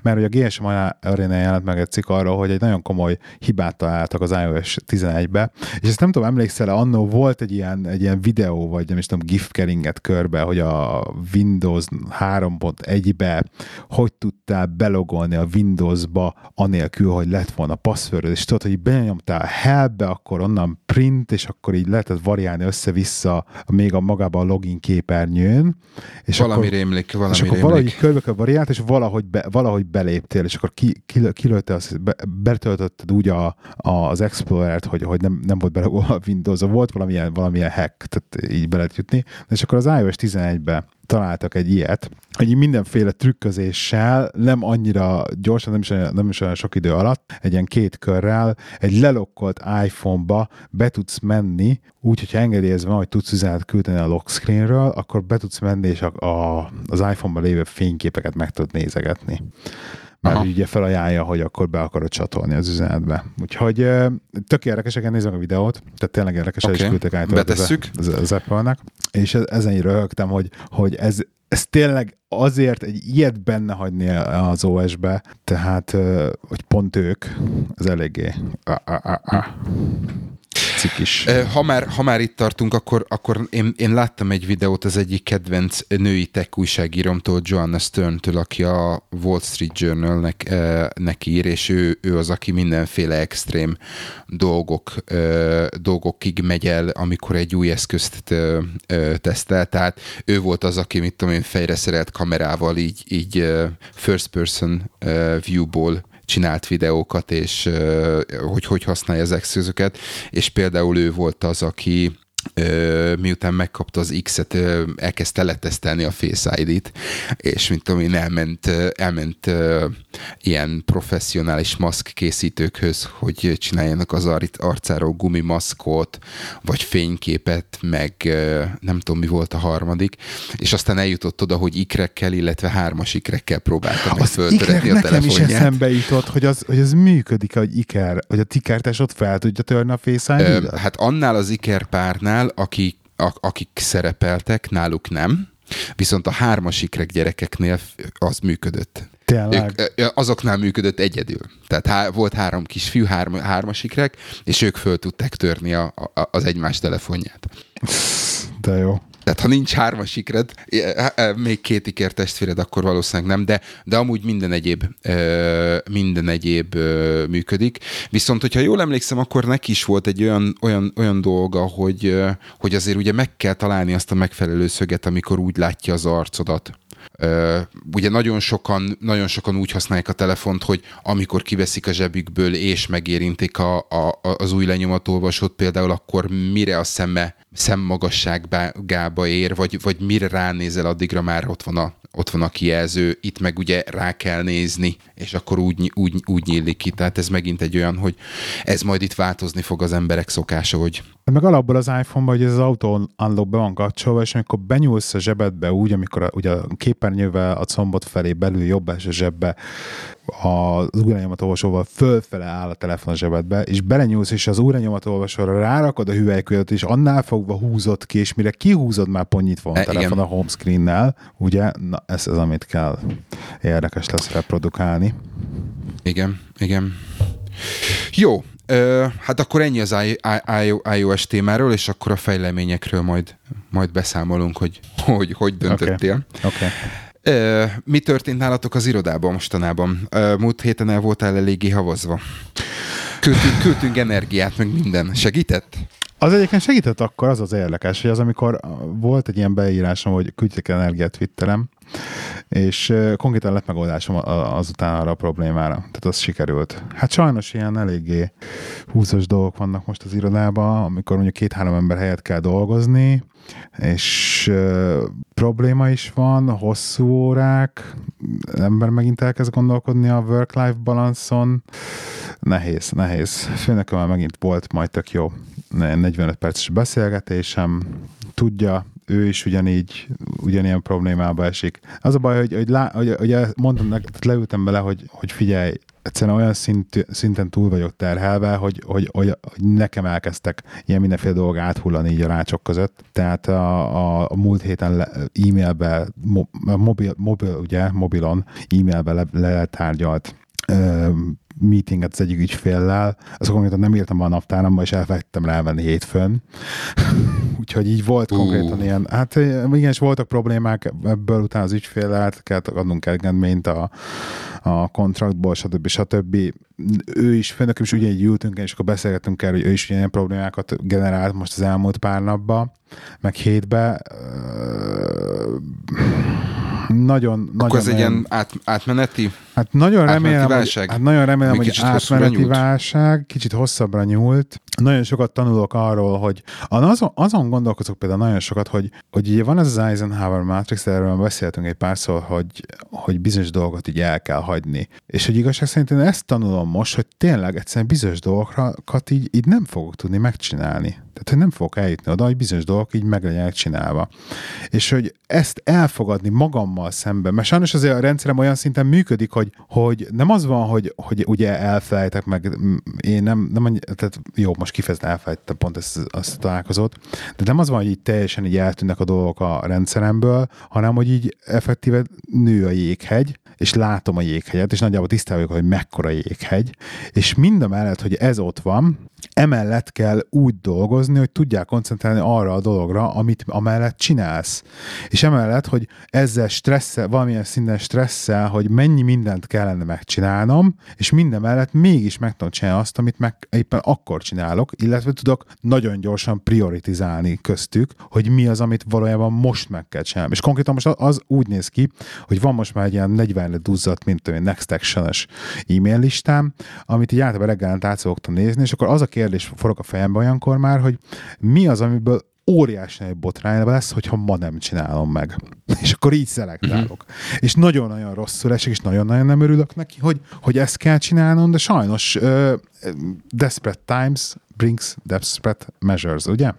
mert hogy a GSM Arena jelent meg egy cikk arról, hogy egy nagyon komoly hibát találtak az iOS 11-be, és ezt nem tudom, emlékszel annó volt egy ilyen, egy ilyen videó, vagy nem is tudom, GIF keringet körbe, hogy a Windows 3.1-be hogy tudtál belogolni a Windows-ba anélkül, hogy lett volna password és tudod, hogy benyomtál helpbe, akkor onnan print, és akkor így lehetett variálni össze-vissza még a magába a login képernyőn. És valami akkor, rémlik, valami És akkor rémlik. valahogy körbe variált, és valahogy, be, valahogy beléptél, és akkor ki, ki, kilőtte, azt, be, betöltötted úgy a, a, az Explorer-t, hogy, hogy nem, nem volt belogolva a Windows, volt valamilyen, valamilyen hack, tehát így be lehet jutni. És akkor az iOS 11-be találtak egy ilyet, hogy mindenféle trükközéssel, nem annyira gyorsan, nem is, nem is olyan sok idő alatt, egy ilyen két körrel, egy lelokkolt iPhone-ba be tudsz menni, úgy, hogyha engedélyezve van, hogy tudsz üzenet küldeni a lock screenről, akkor be tudsz menni, és a, a, az iPhone-ban lévő fényképeket meg tudod nézegetni mert Aha. ugye felajánlja, hogy akkor be akarod csatolni az üzenetbe. Úgyhogy tök érdekesek, nézem a videót, tehát tényleg érdekes, okay. is küldtek Betesszük. Az, az, az Apple-nek, és ezen így röhögtem, hogy, hogy ez, ez tényleg azért egy ilyet benne hagyni az OS-be, tehát, hogy pont ők, az eléggé. Ah, ah, ah, ah is. Ha már, ha már itt tartunk, akkor, akkor én, én láttam egy videót az egyik kedvenc női tech újságíromtól, Joanna Stern-től, aki a Wall Street Journal-nek nek ír, és ő, ő az, aki mindenféle extrém dolgok, dolgokig megy el, amikor egy új eszközt tesztel. Tehát ő volt az, aki, mit tudom én, fejre szerelt kamerával így, így first person viewból csinált videókat, és hogy hogy használja az eszközöket, és például ő volt az, aki miután megkapta az X-et, elkezdte letesztelni a Face ID-t, és mint tudom én, elment, elment ilyen professzionális maszk készítőkhöz, hogy csináljanak az arcáról gumimaszkot, vagy fényképet, meg nem tudom, mi volt a harmadik, és aztán eljutott oda, hogy ikrekkel, illetve hármas ikrekkel próbálta meg föltöretni a telefonját. nekem is eszembe jutott, hogy az, hogy az működik, hogy iker, hogy a tikertes ott fel tudja törni a Face ID-t? Hát annál az iker párnál, gyerekeknál, akik, akik szerepeltek, náluk nem, viszont a hármasikrek gyerekeknél az működött. Tényleg? Ők, azoknál működött egyedül. Tehát há, volt három kisfiú, három, hármasikrek, és ők föl tudták törni a, a, az egymás telefonját. De jó. Tehát ha nincs hármas ikred, még két iker testvéred, akkor valószínűleg nem, de, de amúgy minden egyéb, minden egyéb működik. Viszont, hogyha jól emlékszem, akkor neki is volt egy olyan, olyan, olyan dolga, hogy, hogy azért ugye meg kell találni azt a megfelelő szöget, amikor úgy látja az arcodat. Ugye nagyon sokan, nagyon sokan úgy használják a telefont, hogy amikor kiveszik a zsebükből és megérintik a, a, az új lenyomatolvasót például, akkor mire a szeme szemmagasságába ér, vagy, vagy mire ránézel, addigra már ott van a, ott van a kijelző, itt meg ugye rá kell nézni, és akkor úgy, úgy, úgy nyílik ki. Tehát ez megint egy olyan, hogy ez majd itt változni fog az emberek szokása, hogy... Meg alapból az iPhone-ban, hogy ez az autó unlock be van kapcsolva, és amikor benyúlsz a zsebedbe úgy, amikor a, ugye a képernyővel a combot felé belül jobb a zsebbe az órányomatolvasóval fölfele áll a telefon zsebedbe, és belenyúlsz, és az órányomatolvasóra rárakod a hüvelykujjat, és annál fogva húzott ki, és mire kihúzod, már ponnyit van a e, telefon igen. a home screen-nel, ugye? Na, ez az, amit kell érdekes lesz reprodukálni. Igen, igen. Jó, hát akkor ennyi az iOS témáról, és akkor a fejleményekről majd, majd beszámolunk, hogy hogy, hogy döntöttél. Okay. Okay. Mi történt nálatok az irodában mostanában? Múlt héten el voltál eléggé havazva. Küldtünk, küldtünk energiát, meg minden. Segített? Az egyébként segített akkor, az az érdekes, hogy az, amikor volt egy ilyen beírásom, hogy küldjék energiát Twitterem, és konkrétan lett megoldásom azután arra a problémára. Tehát az sikerült. Hát sajnos ilyen eléggé húzós dolgok vannak most az irodában, amikor mondjuk két-három ember helyett kell dolgozni, és probléma is van, hosszú órák, ember megint elkezd gondolkodni a work-life balanszon, nehéz, nehéz. Főnökömmel megint volt majd tök jó 45 perces beszélgetésem, tudja, ő is ugyanígy, ugyanilyen problémába esik. Az a baj, hogy, hogy, lá, hogy, hogy mondtam neked, leültem bele, hogy, hogy figyelj, egyszerűen olyan szint, szinten túl vagyok terhelve, hogy, hogy, hogy, hogy nekem elkezdtek ilyen mindenféle dolgok áthullani így a rácsok között. Tehát a, a, a múlt héten e-mailbe, mo, mobil, mobil, ugye, mobilon e-mailbe le, letárgyalt meetinget az egyik ügyféllel, azt konkrétan nem írtam a naptáramba, és elfelejtettem rávenni hétfőn. Úgyhogy így volt uh. konkrétan ilyen, hát igen, és voltak problémák ebből utána az ügyféllel, kellett adnunk engedményt a, a kontraktból, stb. stb. Ő is, főnököm is ugyanígy ültünk, és akkor beszélgettünk el, hogy ő is ilyen problémákat generált most az elmúlt pár napban, meg hétbe nagyon, Akkor nagyon ez egy ilyen át, átmeneti? Hát nagyon remélem, válság? Hogy, hát nagyon remélem, hogy átmeneti válság, kicsit hosszabbra nyúlt. Nagyon sokat tanulok arról, hogy azon, azon gondolkozok például nagyon sokat, hogy, hogy ugye van ez az Eisenhower Matrix, erről beszéltünk egy párszor, hogy, hogy bizonyos dolgokat így el kell hagyni. És hogy igazság szerint én ezt tanulom most, hogy tényleg egyszerűen bizonyos dolgokat így, így nem fogok tudni megcsinálni. Tehát, hogy nem fogok eljutni oda, hogy bizonyos dolgok így meg legyenek csinálva. És hogy ezt elfogadni magammal szemben, mert sajnos azért a rendszerem olyan szinten működik, hogy, hogy nem az van, hogy, hogy ugye elfelejtek meg, én nem, nem tehát jó, most kifejezetten elfelejtettem pont ezt, azt a találkozót, de nem az van, hogy így teljesen így eltűnnek a dolgok a rendszeremből, hanem hogy így effektíve nő a jéghegy, és látom a jéghegyet, és nagyjából tisztában hogy mekkora jéghegy, és mind a mellett, hogy ez ott van, emellett kell úgy dolgozni, hogy tudják koncentrálni arra a dologra, amit amellett csinálsz. És emellett, hogy ezzel stresszel, valamilyen szinten stresszel, hogy mennyi mindent kellene megcsinálnom, és minden mellett mégis meg tudom csinálni azt, amit meg éppen akkor csinálok, illetve tudok nagyon gyorsan prioritizálni köztük, hogy mi az, amit valójában most meg kell csinálni. És konkrétan most az úgy néz ki, hogy van most már egy ilyen 40 duzzadt, mint egy Next Action-es e-mail listám, amit így általában reggelent át nézni, és akkor az a kérdés forog a fejembe olyankor már, hogy mi az, amiből óriási nagy botrány lesz, hogyha ma nem csinálom meg. És akkor így szelektálok. Uh-huh. És nagyon-nagyon rosszul esik, és nagyon-nagyon nem örülök neki, hogy, hogy ezt kell csinálnom, de sajnos uh, desperate times brings desperate measures, ugye?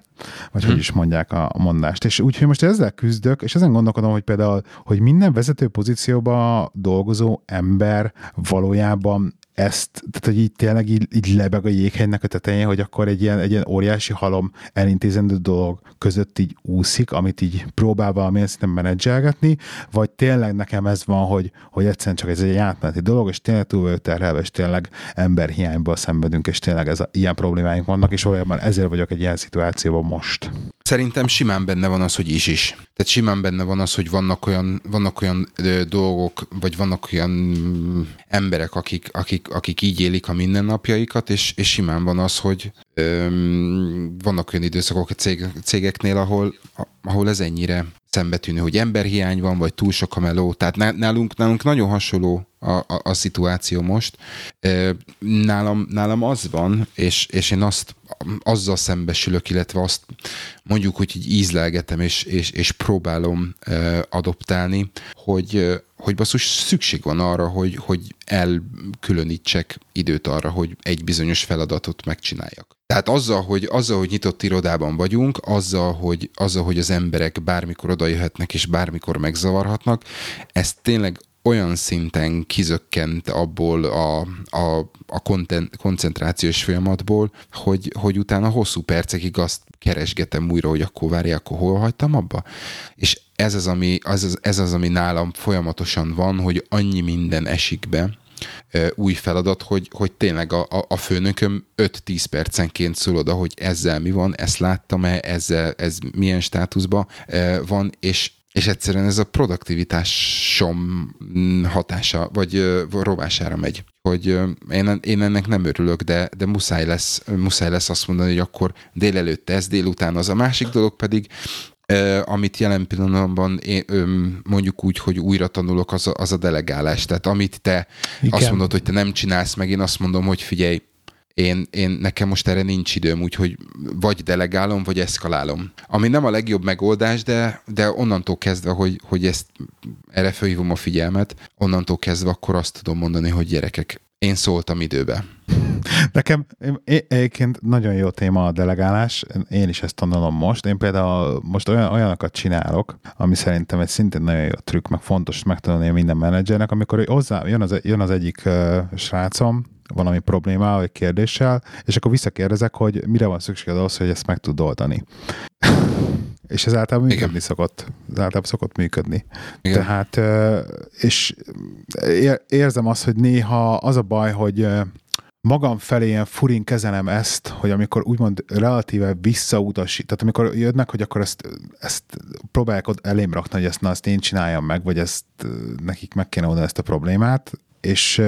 Vagy hmm. hogy is mondják a mondást. És úgyhogy most ezzel küzdök, és ezen gondolkodom, hogy például, hogy minden vezető pozícióban dolgozó ember valójában ezt, tehát hogy így tényleg így, így lebeg a jéghegynek a tetején, hogy akkor egy ilyen, egy ilyen óriási halom elintézendő dolog között így úszik, amit így próbál valamilyen szinten menedzselgetni, vagy tényleg nekem ez van, hogy, hogy egyszerűen csak ez egy átmeneti dolog, és tényleg túl vagyok terhelve, és tényleg emberhiányból szenvedünk, és tényleg ez a, ilyen problémáink vannak, és valójában ezért vagyok egy ilyen szituációban most. Szerintem simán benne van az, hogy is is. Tehát simán benne van az, hogy vannak olyan, vannak olyan dolgok, vagy vannak olyan emberek, akik, akik, akik így élik a mindennapjaikat, és, és simán van az, hogy ö, vannak olyan időszakok a cég, cégeknél, ahol, ahol ez ennyire szembetűnő, hogy emberhiány van, vagy túl sok a meló. Tehát nálunk, nálunk nagyon hasonló a, a, a szituáció most. Nálam, nálam az van, és, és én azt azzal szembesülök, illetve azt mondjuk, hogy így ízlelgetem, és, és, és próbálom adoptálni, hogy, hogy basszus szükség van arra, hogy, hogy elkülönítsek időt arra, hogy egy bizonyos feladatot megcsináljak. Tehát azzal, hogy, azzal, hogy nyitott irodában vagyunk, azzal hogy, azzal, hogy az emberek bármikor odajöhetnek és bármikor megzavarhatnak, ez tényleg olyan szinten kizökkent abból a, a, a konten, koncentrációs folyamatból, hogy, hogy utána hosszú percekig azt keresgetem újra, hogy akkor várják, akkor hol hagytam abba. És ez az, ami, az, ez az, ami nálam folyamatosan van, hogy annyi minden esik be, új feladat, hogy, hogy tényleg a, a, a főnököm 5-10 percenként szól oda, hogy ezzel mi van, ezt láttam-e, ezzel, ez milyen státuszban van, és és egyszerűen ez a produktivitásom hatása, vagy rovására megy. Hogy én, én ennek nem örülök, de, de muszáj, lesz, muszáj lesz azt mondani, hogy akkor délelőtt ez, délután az. A másik dolog pedig, amit jelen pillanatban én, mondjuk úgy, hogy újra tanulok, az a, az a delegálás. Tehát amit te Igen. azt mondod, hogy te nem csinálsz meg, én azt mondom, hogy figyelj, én, én nekem most erre nincs időm, úgyhogy vagy delegálom, vagy eszkalálom. Ami nem a legjobb megoldás, de, de onnantól kezdve, hogy, hogy ezt erre felhívom a figyelmet, onnantól kezdve akkor azt tudom mondani, hogy gyerekek, én szóltam időbe. Nekem egyébként nagyon jó téma a delegálás, én is ezt tanulom most. Én például most olyan, olyanokat csinálok, ami szerintem egy szintén nagyon jó trükk, meg fontos megtanulni minden menedzsernek, amikor hozzá, jön, az, jön az egyik uh, srácom, valami problémával, vagy kérdéssel, és akkor visszakérdezek, hogy mire van szükséged ahhoz, hogy ezt meg tud oldani. és ez általában működni Igen. szokott. Ez általában szokott működni. Igen. Tehát, és érzem azt, hogy néha az a baj, hogy magam felé ilyen furin kezelem ezt, hogy amikor úgymond relatíve visszautasít, tehát amikor jönnek, hogy akkor ezt, ezt próbálják elém rakni, hogy ezt, na, ezt én csináljam meg, vagy ezt nekik meg kéne oda ezt a problémát, és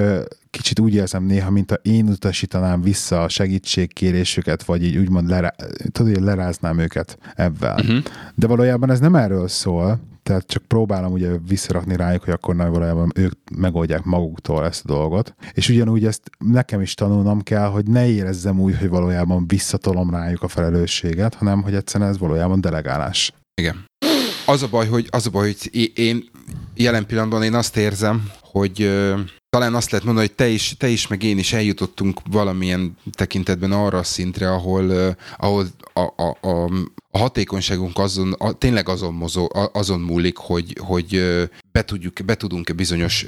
kicsit úgy érzem néha, mint ha én utasítanám vissza a segítségkérésüket, vagy így úgymond lerá, tudod, hogy leráznám őket ebben. Uh-huh. De valójában ez nem erről szól, tehát csak próbálom ugye visszarakni rájuk, hogy akkor nem valójában ők megoldják maguktól ezt a dolgot. És ugyanúgy ezt nekem is tanulnom kell, hogy ne érezzem úgy, hogy valójában visszatolom rájuk a felelősséget, hanem hogy egyszerűen ez valójában delegálás. Igen. Az a baj, hogy, az a baj, hogy én jelen pillanatban én azt érzem, hogy talán azt lehet mondani, hogy te is, te is meg én is eljutottunk valamilyen tekintetben arra a szintre, ahol, ahol a, a, a, a hatékonyságunk azon, a, tényleg azon, mozó, azon múlik, hogy, hogy be, tudjuk, be tudunk-e bizonyos,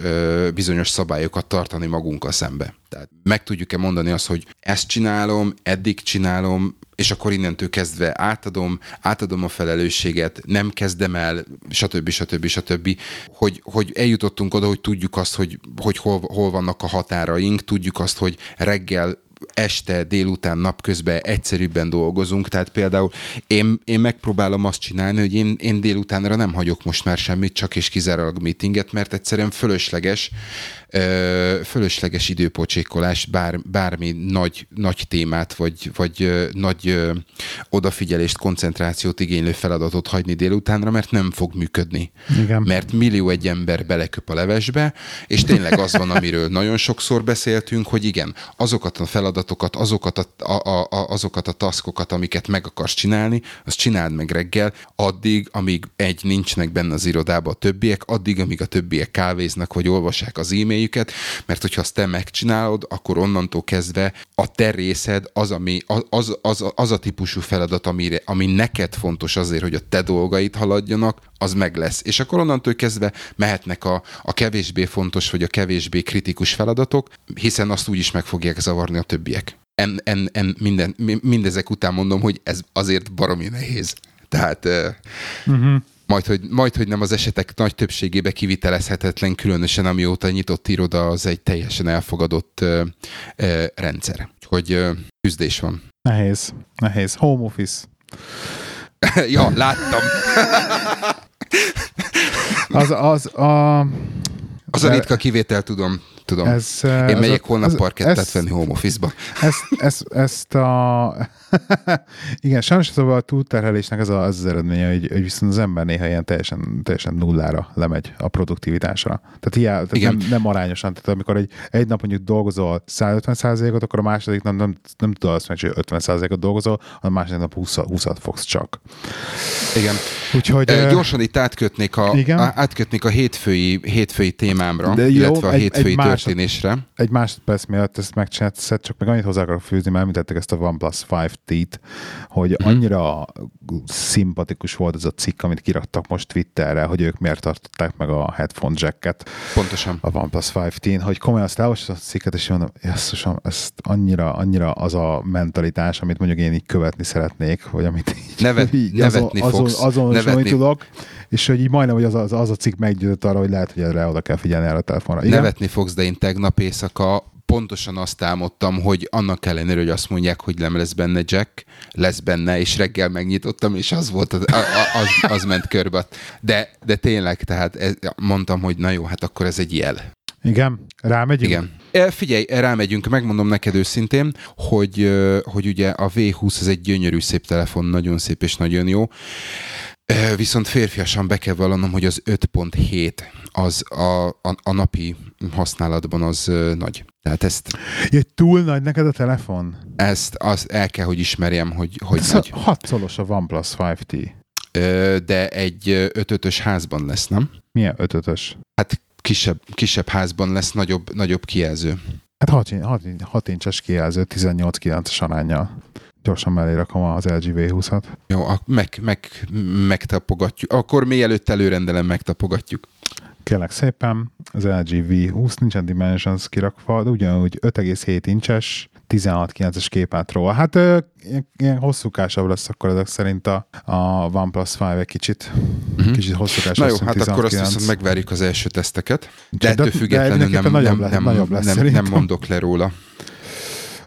bizonyos szabályokat tartani magunkkal szembe. Tehát meg tudjuk-e mondani azt, hogy ezt csinálom, eddig csinálom, és akkor innentől kezdve átadom, átadom a felelősséget, nem kezdem el, stb. stb. stb. Hogy, hogy eljutottunk oda, hogy tudjuk azt, hogy, hogy hol, hol vannak a határaink, tudjuk azt, hogy reggel este, délután, napközben egyszerűbben dolgozunk, tehát például én, én megpróbálom azt csinálni, hogy én, én délutánra nem hagyok most már semmit, csak és kizárólag meetinget, mert egyszerűen fölösleges, fölösleges időpocsékolás bár, bármi nagy, nagy témát, vagy, vagy nagy odafigyelést, koncentrációt igénylő feladatot hagyni délutánra, mert nem fog működni. Igen. Mert millió egy ember beleköp a levesbe, és tényleg az van, amiről nagyon sokszor beszéltünk, hogy igen, azokat a feladatokat, azokat a, a, a, azokat a taskokat, amiket meg akarsz csinálni, azt csináld meg reggel, addig, amíg egy nincsenek benne az irodában a többiek, addig, amíg a többiek kávéznak, vagy olvassák az e e-mailjüket, mert hogyha azt te megcsinálod, akkor onnantól kezdve a te részed az, ami, az, az, az a típusú feladat, amire, ami neked fontos azért, hogy a te dolgait haladjanak, az meg lesz. És akkor onnantól kezdve mehetnek a, a kevésbé fontos, vagy a kevésbé kritikus feladatok, hiszen azt úgy is meg fogják zavarni a többiek. En, en, en minden, mindezek után mondom, hogy ez azért baromi nehéz. Tehát uh-huh majd hogy, majd, hogy nem az esetek nagy többségébe kivitelezhetetlen, különösen amióta nyitott iroda, az egy teljesen elfogadott ö, ö, rendszer. Hogy ö, küzdés van. Nehéz, nehéz. Home office. ja, láttam. az, az a... Az a ritka kivétel, tudom tudom. Ez, Én megyek a, holnap parkettát venni home office-ba. Ezt, ezt, ezt a... Igen, sajnos szóval a túlterhelésnek ez, a, az, az eredménye, hogy, hogy viszont az ember néha ilyen teljesen, teljesen nullára lemegy a produktivitásra. Tehát, hiá, tehát Igen. nem, nem, arányosan. Tehát amikor egy, egy nap mondjuk dolgozol 150%-ot, akkor a második nap nem, nem tudod azt meg, hogy 50%-ot dolgozol, hanem a második nap 20, 20-at fogsz csak. Igen. Úgyhogy, e, gyorsan itt átkötnék a, igen? átkötnék a hétfői, hétfői témámra, De jó, illetve a egy, hétfői egy történésre. Egy másodperc miatt ezt megcsináltad, csak meg annyit hozzá akarok fűzni, mert említettek ezt a OnePlus 5T-t, hogy mhm. annyira szimpatikus volt ez a cikk, amit kiraktak most Twitterre, hogy ők miért tartották meg a headphone jacket. Pontosan. A OnePlus 5T-n, hogy komolyan azt elolvastam a cikket, és mondom, jesszusom, ezt annyira, annyira az a mentalitás, amit mondjuk én így követni szeretnék, vagy amit így, Nevet, így nevetni azon, fogsz. Azon, azon tudok, és hogy így majdnem, hogy az, az, az a cikk meggyőzött arra, hogy lehet, hogy erre oda kell figyelni erre a telefonra. Igen? Nevetni fogsz, de én tegnap éjszaka pontosan azt álmodtam, hogy annak ellenére, hogy azt mondják, hogy nem lesz benne Jack, lesz benne, és reggel megnyitottam, és az volt, az, az, az ment körbe. De, de tényleg, tehát ez, mondtam, hogy na jó, hát akkor ez egy jel. Igen, rámegyünk? Igen. E, figyelj, rámegyünk, megmondom neked őszintén, hogy, hogy ugye a V20 ez egy gyönyörű szép telefon, nagyon szép és nagyon jó. Viszont férfiasan be kell vallanom, hogy az 5.7 az a, a, a napi használatban az nagy. Tehát ezt... Ja, túl nagy neked a telefon? Ezt az el kell, hogy ismerjem, hogy, hogy Ez nagy. Hatszolos a OnePlus 5T. De egy 5 házban lesz, nem? Milyen 5 Hát kisebb, kisebb házban lesz nagyobb, nagyobb kijelző. Hát 6, 6, 6 incses kijelző, 18-9-es arányjal. Gyorsan mellé rakom az LG V20-at. Jó, meg, meg, megtapogatjuk. Akkor mielőtt előrendelem, megtapogatjuk. Kérlek szépen, az LG V20 nincsen Dimensions kirakva, de ugyanúgy 5,7 incses, 16-9-es képátról. Hát ilyen, ilyen hosszúkásabb lesz akkor ezek szerint a, a OnePlus 5 egy kicsit. Uh-huh. Kicsit hosszúkásabb. Na jó, hát akkor azt viszont megvárjuk az első teszteket. De, de ettől függetlenül de nem, nem, lesz, nem, lesz, nem, nem mondok le róla.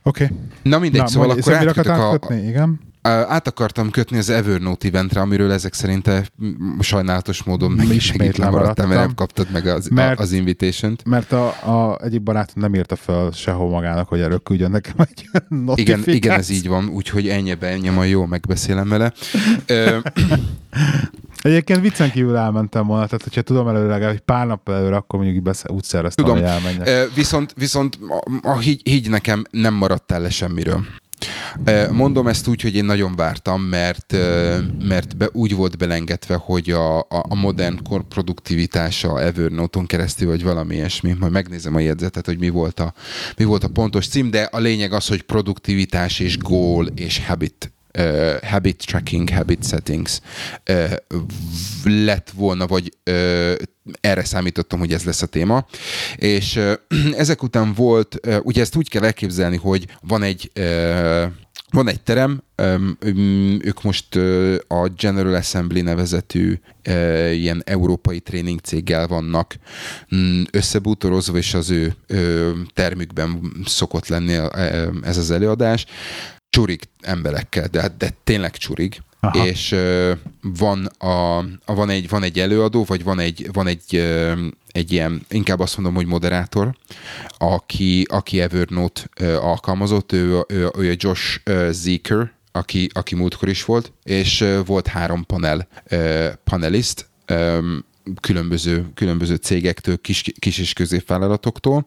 Oké. Okay. Na mindegy, Na, szóval akkor átkötök a... Kötni, igen át akartam kötni az Evernote eventre, amiről ezek szerint sajnálatos módon meg is megint lemaradtam, mert nem kaptad meg az, mert, az invitation-t. Mert a, a egyik barátom nem írta fel sehol magának, hogy erről küldjön nekem egy igen, igen, ez így van, úgyhogy ennyi ennyi, majd jól megbeszélem vele. Egyébként viccen kívül elmentem volna, tehát hogyha tudom előre, hogy pár nap előre, akkor mondjuk beszél, úgy szereztem, tudom. hogy elmenjek. Viszont, viszont a, a, hígy, hígy nekem nem maradtál le semmiről. Mondom ezt úgy, hogy én nagyon vártam, mert, mert be, úgy volt belengetve, hogy a, a modern kor produktivitása Evernote-on keresztül, vagy valami ilyesmi. Majd megnézem a jegyzetet, hogy mi volt a, mi volt a pontos cím, de a lényeg az, hogy produktivitás és goal és habit uh, habit tracking, habit settings uh, lett volna, vagy uh, erre számítottam, hogy ez lesz a téma. És uh, ezek után volt, uh, ugye ezt úgy kell elképzelni, hogy van egy uh, van egy terem, ők most a General Assembly nevezetű ilyen európai tréning céggel vannak összebútorozva, és az ő termükben szokott lenni ez az előadás csurig emberekkel, de, de tényleg csurig. Aha. és uh, van, a, a, van, egy, van egy előadó, vagy van egy, van egy, uh, egy ilyen, inkább azt mondom, hogy moderátor, aki, aki Evernote uh, alkalmazott, ő, ő, ő a Josh Zeker, aki, aki múltkor is volt, és volt három panel, paneliszt, különböző, különböző cégektől, kis, kis és középvállalatoktól,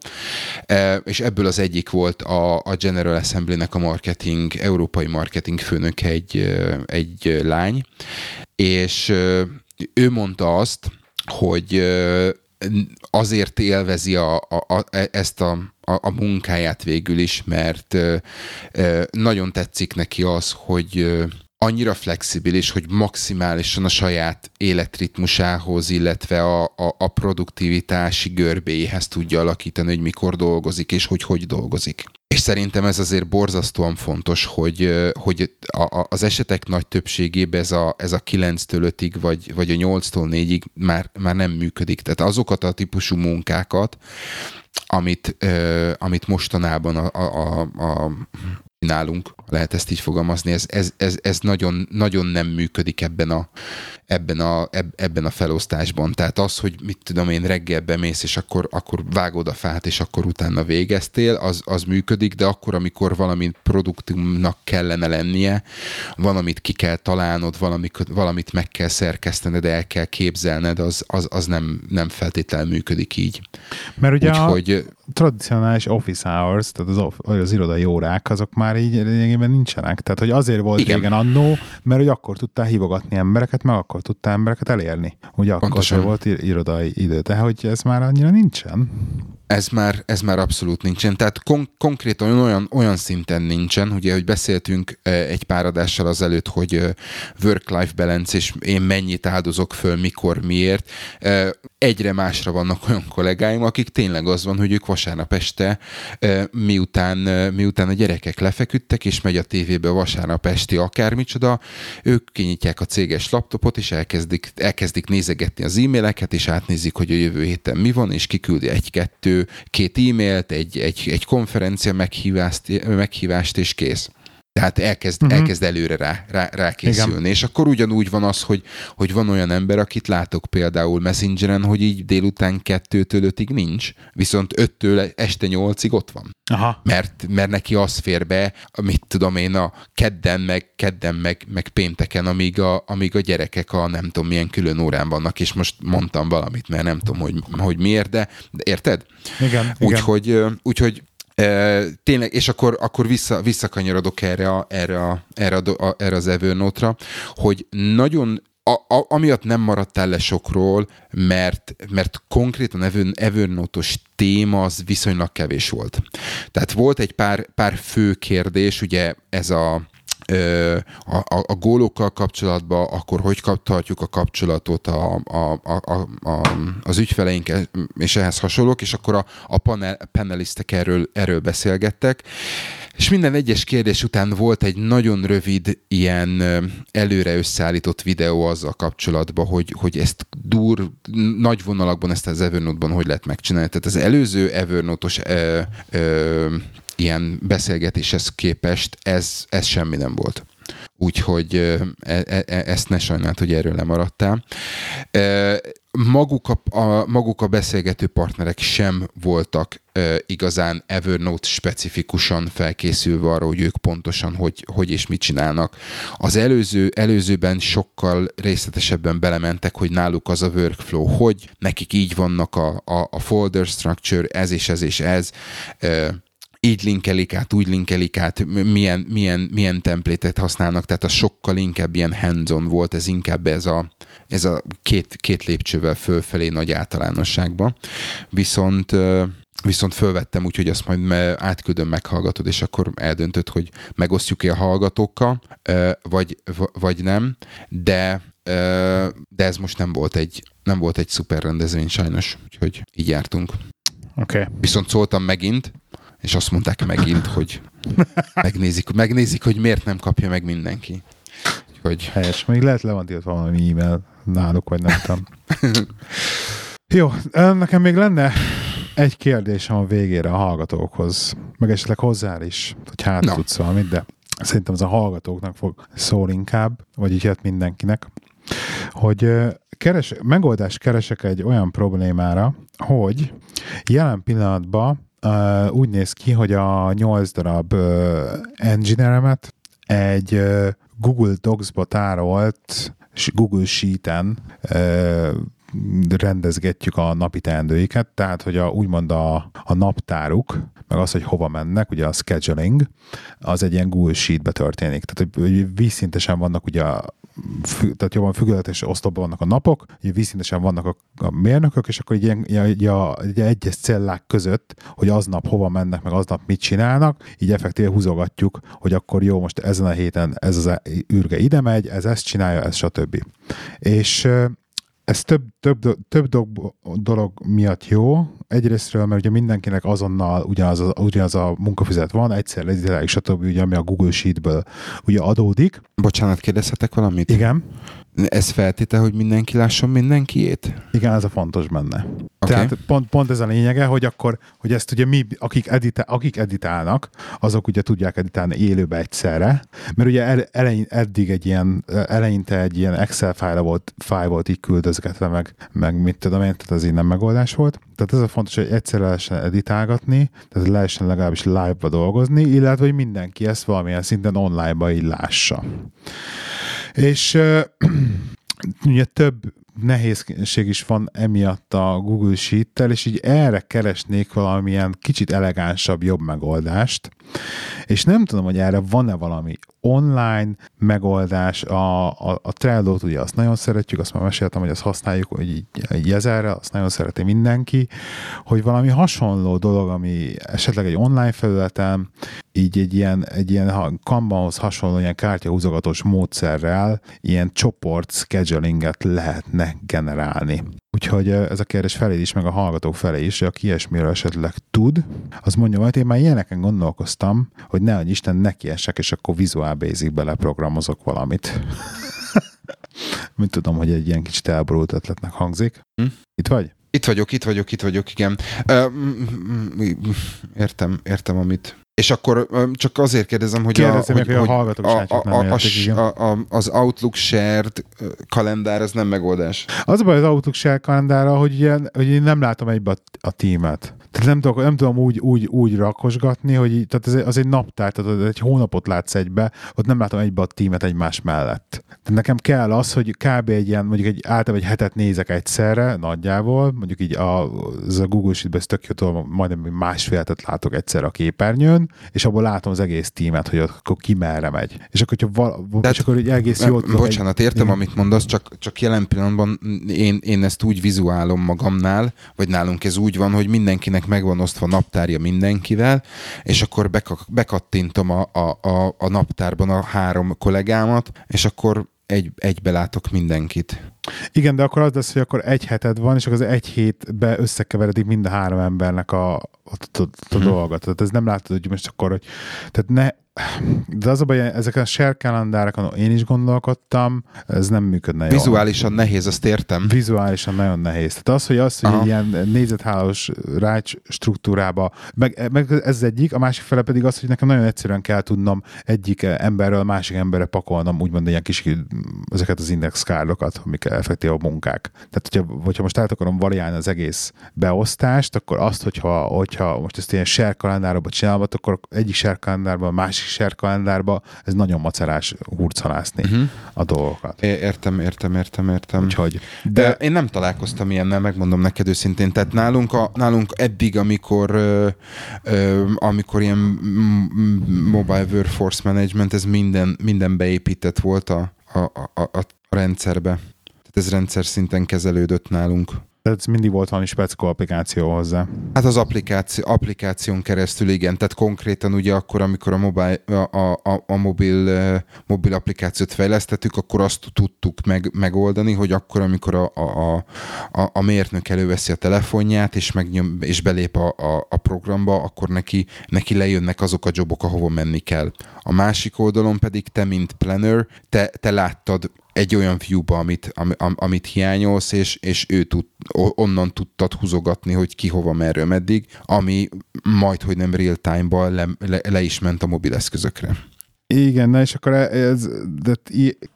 e, és ebből az egyik volt a, a General Assembly-nek a marketing, európai marketing főnök egy, e, egy lány, és e, ő mondta azt, hogy azért élvezi a, a, a, ezt a, a, a munkáját végül is, mert nagyon tetszik neki az, hogy annyira flexibilis, hogy maximálisan a saját életritmusához, illetve a, a, a produktivitási görbéhez tudja alakítani, hogy mikor dolgozik, és hogy hogy dolgozik. És szerintem ez azért borzasztóan fontos, hogy, hogy a, a, az esetek nagy többségében ez a, ez a 9-től 5-ig, vagy, vagy a 8-tól 4-ig már, már nem működik. Tehát azokat a típusú munkákat, amit, uh, amit mostanában a, a, a nálunk, lehet ezt így fogalmazni, ez, ez, ez, ez nagyon, nagyon nem működik ebben a, ebben, a, ebben a felosztásban. Tehát az, hogy mit tudom én, reggel bemész, és akkor, akkor vágod a fát, és akkor utána végeztél, az, az működik, de akkor, amikor valami produktumnak kellene lennie, valamit ki kell találnod, valamit, valamit meg kell szerkesztened, el kell képzelned, az, az, az nem, nem feltétlenül működik így. Mert ugye Úgyhogy, a tradicionális office hours, tehát az, az irodai órák, azok már így lényegében nincsenek. Tehát, hogy azért volt Igen. régen annó, mert hogy akkor tudtál hívogatni embereket, meg akkor tudtál embereket elérni. Ugye Pontosan. akkor volt irodai idő, de hogy ez már annyira nincsen ez már, ez már abszolút nincsen. Tehát kon- konkrétan olyan, olyan szinten nincsen, ugye, hogy beszéltünk egy pár adással azelőtt, hogy work-life balance, és én mennyit áldozok föl, mikor, miért. Egyre másra vannak olyan kollégáim, akik tényleg az van, hogy ők vasárnap este, miután, miután a gyerekek lefeküdtek, és megy a tévébe vasárnap esti akármicsoda, ők kinyitják a céges laptopot, és elkezdik, elkezdik nézegetni az e-maileket, és átnézik, hogy a jövő héten mi van, és kiküldi egy-kettő két e-mailt, egy, egy, egy konferencia meghívást, meghívást, és kész. Tehát elkezd, uh-huh. elkezd előre rá, rá, rá készülni. Igen. És akkor ugyanúgy van az, hogy, hogy van olyan ember, akit látok például Messengeren, hogy így délután kettőtől ötig nincs, viszont öttől este nyolcig ott van. Aha. Mert, mert neki az fér be, mit tudom én, a kedden, meg, kedden, meg, meg pénteken, amíg a, amíg a gyerekek a nem tudom milyen külön órán vannak, és most mondtam valamit, mert nem tudom, hogy, hogy miért, de, érted? Igen. Úgyhogy, úgyhogy Tényleg, és akkor, akkor vissza, visszakanyarodok erre, a, erre, a, erre, a, erre az Evernote-ra, hogy nagyon a, a, amiatt nem maradtál le sokról, mert, mert konkrétan Evernote-os téma az viszonylag kevés volt. Tehát volt egy pár, pár fő kérdés, ugye ez a a, a, a gólokkal kapcsolatban, akkor hogy tartjuk a kapcsolatot a, a, a, a, az ügyfeleinkkel, és ehhez hasonlók, és akkor a, a panel, panelistek erről, erről beszélgettek, és minden egyes kérdés után volt egy nagyon rövid ilyen előre összeállított videó azzal kapcsolatban, hogy, hogy ezt dur, nagy vonalakban ezt az Evernote-ban hogy lehet megcsinálni. Tehát az előző Evernote-os ö, ö, ilyen beszélgetéshez képest ez, ez semmi nem volt. Úgyhogy e, e, e, ezt ne sajnált, hogy erről lemaradtál. Maguk a, a, maguk a beszélgető partnerek sem voltak e, igazán Evernote specifikusan felkészülve arra, hogy ők pontosan hogy, hogy és mit csinálnak. Az előző, előzőben sokkal részletesebben belementek, hogy náluk az a workflow, hogy nekik így vannak a, a, a folder structure, ez és ez és ez. E, így linkelik át, úgy linkelik át, milyen, milyen, milyen templétet használnak, tehát az sokkal inkább ilyen hands volt, ez inkább ez a, ez a két, két lépcsővel fölfelé nagy általánosságban. Viszont viszont fölvettem úgy, hogy azt majd átküldöm, meghallgatod, és akkor eldöntöd, hogy megosztjuk-e a hallgatókkal, vagy, vagy nem, de de ez most nem volt egy, nem volt egy szuper rendezvény sajnos, úgyhogy így jártunk. Okay. Viszont szóltam megint, és azt mondták megint, hogy megnézik, megnézik, hogy miért nem kapja meg mindenki. Hogy... Helyes, még lehet le van tiltva valami e-mail náluk, vagy nem tudom. Jó, nekem még lenne egy kérdésem a végére a hallgatókhoz, meg esetleg hozzá is, hogy hát no. tudsz valamit, de szerintem az a hallgatóknak fog szól inkább, vagy így hát mindenkinek, hogy keres, megoldást keresek egy olyan problémára, hogy jelen pillanatban úgy néz ki, hogy a 8 darab uh, engineeremet egy uh, Google Docs-ba tárolt Google Sheet-en uh, rendezgetjük a napi teendőiket, tehát hogy a, úgymond a, a naptáruk, meg az, hogy hova mennek, ugye a scheduling, az egy ilyen Google Sheet-be történik. Tehát, hogy vízszintesen vannak ugye tehát jobban függőletes oszlopban vannak a napok, ugye vízszintesen vannak a, a mérnökök, és akkor ilyen, ilyen, a, ugye egyes cellák között, hogy aznap hova mennek, meg aznap mit csinálnak, így effektíve húzogatjuk, hogy akkor jó, most ezen a héten ez az űrge ide megy, ez ezt csinálja, ez stb. És ez több, több, több dolog, miatt jó. Egyrésztről, mert ugye mindenkinek azonnal ugyanaz a, ugyanaz a munkafizet van, egyszer lezitelik, stb. Ugye, ami a Google Sheet-ből ugye adódik. Bocsánat, kérdezhetek valamit? Igen. Ez feltétel, hogy mindenki lásson mindenkiét? Igen, ez a fontos benne. Okay. Tehát pont, pont ez a lényege, hogy akkor, hogy ezt ugye mi, akik, edita, akik editálnak, azok ugye tudják editálni élőbe egyszerre, mert ugye elein, eddig egy ilyen, eleinte egy ilyen Excel fájl volt, fájl volt így küldözgetve, meg, meg mit tudom én, tehát az így nem megoldás volt. Tehát ez a fontos, hogy egyszerre lehessen editálgatni, tehát lehessen legalábbis live-ba dolgozni, illetve hogy mindenki ezt valamilyen szinten online-ba így lássa. És ugye több nehézség is van emiatt a Google Sheet-tel, és így erre keresnék valamilyen kicsit elegánsabb, jobb megoldást. És nem tudom, hogy erre van-e valami online megoldás. A, a, a Trello-t ugye azt nagyon szeretjük, azt már meséltem, hogy azt használjuk, hogy így, így azt nagyon szereti mindenki, hogy valami hasonló dolog, ami esetleg egy online felületen, így egy ilyen, egy ilyen Kanbanhoz hasonló ilyen kártyahúzogatós módszerrel ilyen csoport schedulinget lehetne generálni. Úgyhogy ez a kérdés felé is, meg a hallgatók felé is, hogy aki ilyesmiről esetleg tud, az mondja, hogy én már ilyeneken gondolkoztam, hogy ne Isten nekiesek, és akkor Visual Basic-be leprogramozok valamit. Mint tudom, hogy egy ilyen kicsit elborult ötletnek hangzik. Hm? Itt vagy? Itt vagyok, itt vagyok, itt vagyok, igen. Értem, értem, amit, és akkor csak azért kérdezem, hogy, a, hogy, hogy, a, hallgatók a, a, a, a, a, az Outlook shared kalendár, az nem megoldás. Az a baj az Outlook shared kalendára, hogy, ilyen, hogy én nem látom egybe a, a tímet. Tehát nem, tudok, nem tudom úgy, úgy, úgy rakosgatni, hogy így, tehát ez, az egy naptár, tehát egy hónapot látsz egybe, ott nem látom egybe a tímet egymás mellett. Tehát nekem kell az, hogy kb. egy ilyen, mondjuk egy általában egy hetet nézek egyszerre, nagyjából, mondjuk így a, az a Google Sheet-ben ez tök jó, majdnem másfél hetet látok egyszer a képernyőn, és abból látom az egész tímet, hogy akkor ki merre megy. És akkor, hogyha val- és akkor így egész jól Bocsánat, egy, értem, amit mondasz, csak, csak jelen pillanatban én, én ezt úgy vizuálom magamnál, vagy nálunk ez úgy van, hogy mindenkinek megvan osztva naptárja mindenkivel, és akkor bekattintom a, a, a, a naptárban a három kollégámat, és akkor egy, egybe látok mindenkit. Igen, de akkor az lesz, hogy akkor egy heted van, és akkor az egy hétbe összekeveredik mind a három embernek a, a, a, a hmm. dolgot. Tehát ez nem látod, hogy most akkor, hogy tehát ne, de az a baj, ezeken a share kalendárakon én is gondolkodtam, ez nem működne jól. Vizuálisan nehéz, azt értem. Vizuálisan nagyon nehéz. Tehát az, hogy az, hogy Aha. egy ilyen nézethálós rács struktúrába, meg, meg ez egyik, a másik fele pedig az, hogy nekem nagyon egyszerűen kell tudnom egyik emberről a másik emberre pakolnom, úgymond ilyen kis ezeket az indexkárdokat, amik effektív a munkák. Tehát, hogyha, hogyha most át akarom variálni az egész beosztást, akkor azt, hogyha, hogyha most ezt ilyen share kalendárba csinálom, akkor egyik share kalendárban, a másik share kalendárba, ez nagyon macerás hurcolászni uh-huh. a dolgokat. É, értem, értem, értem, értem. Úgyhogy, de... de én nem találkoztam ilyennel, megmondom neked őszintén. Tehát nálunk, a, nálunk eddig, amikor ö, ö, amikor ilyen mobile workforce management, ez minden, minden beépített volt a, a, a, a rendszerbe. Tehát ez rendszer szinten kezelődött nálunk. Tehát mindig volt valami speciális applikáció hozzá. Hát az applikáció, applikáción keresztül igen, tehát konkrétan ugye akkor, amikor a, mobile, a, a, a mobil, mobil applikációt fejlesztettük, akkor azt tudtuk meg, megoldani, hogy akkor, amikor a, a, a, a mérnök előveszi a telefonját, és, megnyom, és belép a, a, a programba, akkor neki, neki lejönnek azok a jobok, ahova menni kell. A másik oldalon pedig te, mint planner, te, te láttad egy olyan viewba, amit, am, am, amit hiányolsz, és, és ő tud, onnan tudtad húzogatni, hogy ki hova, merről, meddig, ami majd, hogy nem real time-ban le, le, le is ment a mobileszközökre. Igen, na és akkor ez, de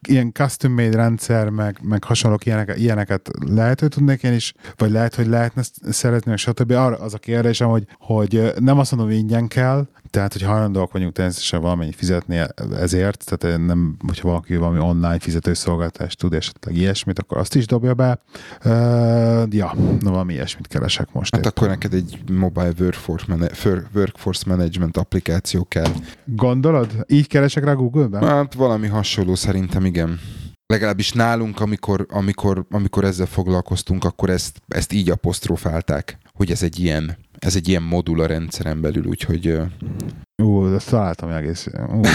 ilyen custom-made rendszer, meg, meg hasonlók ilyenek, ilyeneket lehet, hogy tudnék én is, vagy lehet, hogy lehetne szeretni, és stb. Arra az a kérdésem, hogy, hogy nem azt mondom, hogy ingyen kell, tehát, hogy hajlandóak vagyunk természetesen valamennyit fizetni ezért, tehát nem, hogyha valaki valami online fizetőszolgáltást tud, esetleg ilyesmit, akkor azt is dobja be. Uh, ja, na valami ilyesmit keresek most. Hát éppen. akkor neked egy mobile workforce, man- workforce management applikáció kell. Gondolod? Így keresek rá Google-ben? Hát valami hasonló szerintem, igen legalábbis nálunk, amikor, amikor, amikor ezzel foglalkoztunk, akkor ezt, ezt így apostrofálták, hogy ez egy ilyen ez egy ilyen modul a rendszeren belül, úgyhogy... Ú, ezt találtam egész. Ú.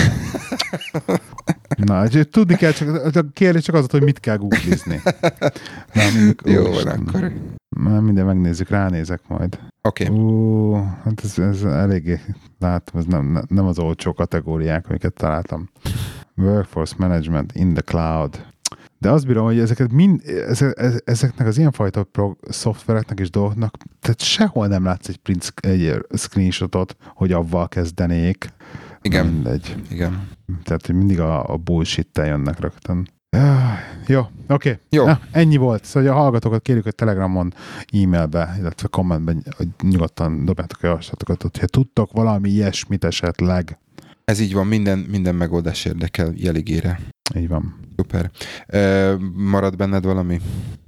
Na, tudni kell, csak a kérdés csak az, hogy mit kell googlizni. Mondjuk, Jó, van akkor. Na, minden megnézzük, ránézek majd. Oké. Okay. Ú, hát ez, ez eléggé, látom, ez nem, nem az olcsó kategóriák, amiket találtam. Workforce Management in the Cloud. De azt bírom, hogy ezeket mind, ezek, ezeknek az ilyenfajta pro, szoftvereknek és dolgoknak, tehát sehol nem látsz egy print egy screenshotot, hogy avval kezdenék. Igen. Mindegy. Igen. Tehát, hogy mindig a, a bullshit-tel jönnek rögtön. Jó, oké. Okay. Jó. Na, ennyi volt. Szóval a hallgatókat kérjük, hogy Telegramon, e-mailbe, illetve kommentben nyugodtan dobjátok a javaslatokat, hogyha tudtok valami ilyesmit esetleg. Ez így van, minden, minden megoldás érdekel jeligére. Így van. Szuper. E, marad benned valami?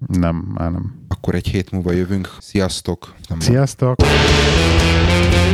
Nem, már nem. Akkor egy hét múlva jövünk. Sziasztok! Nem Sziasztok! Van.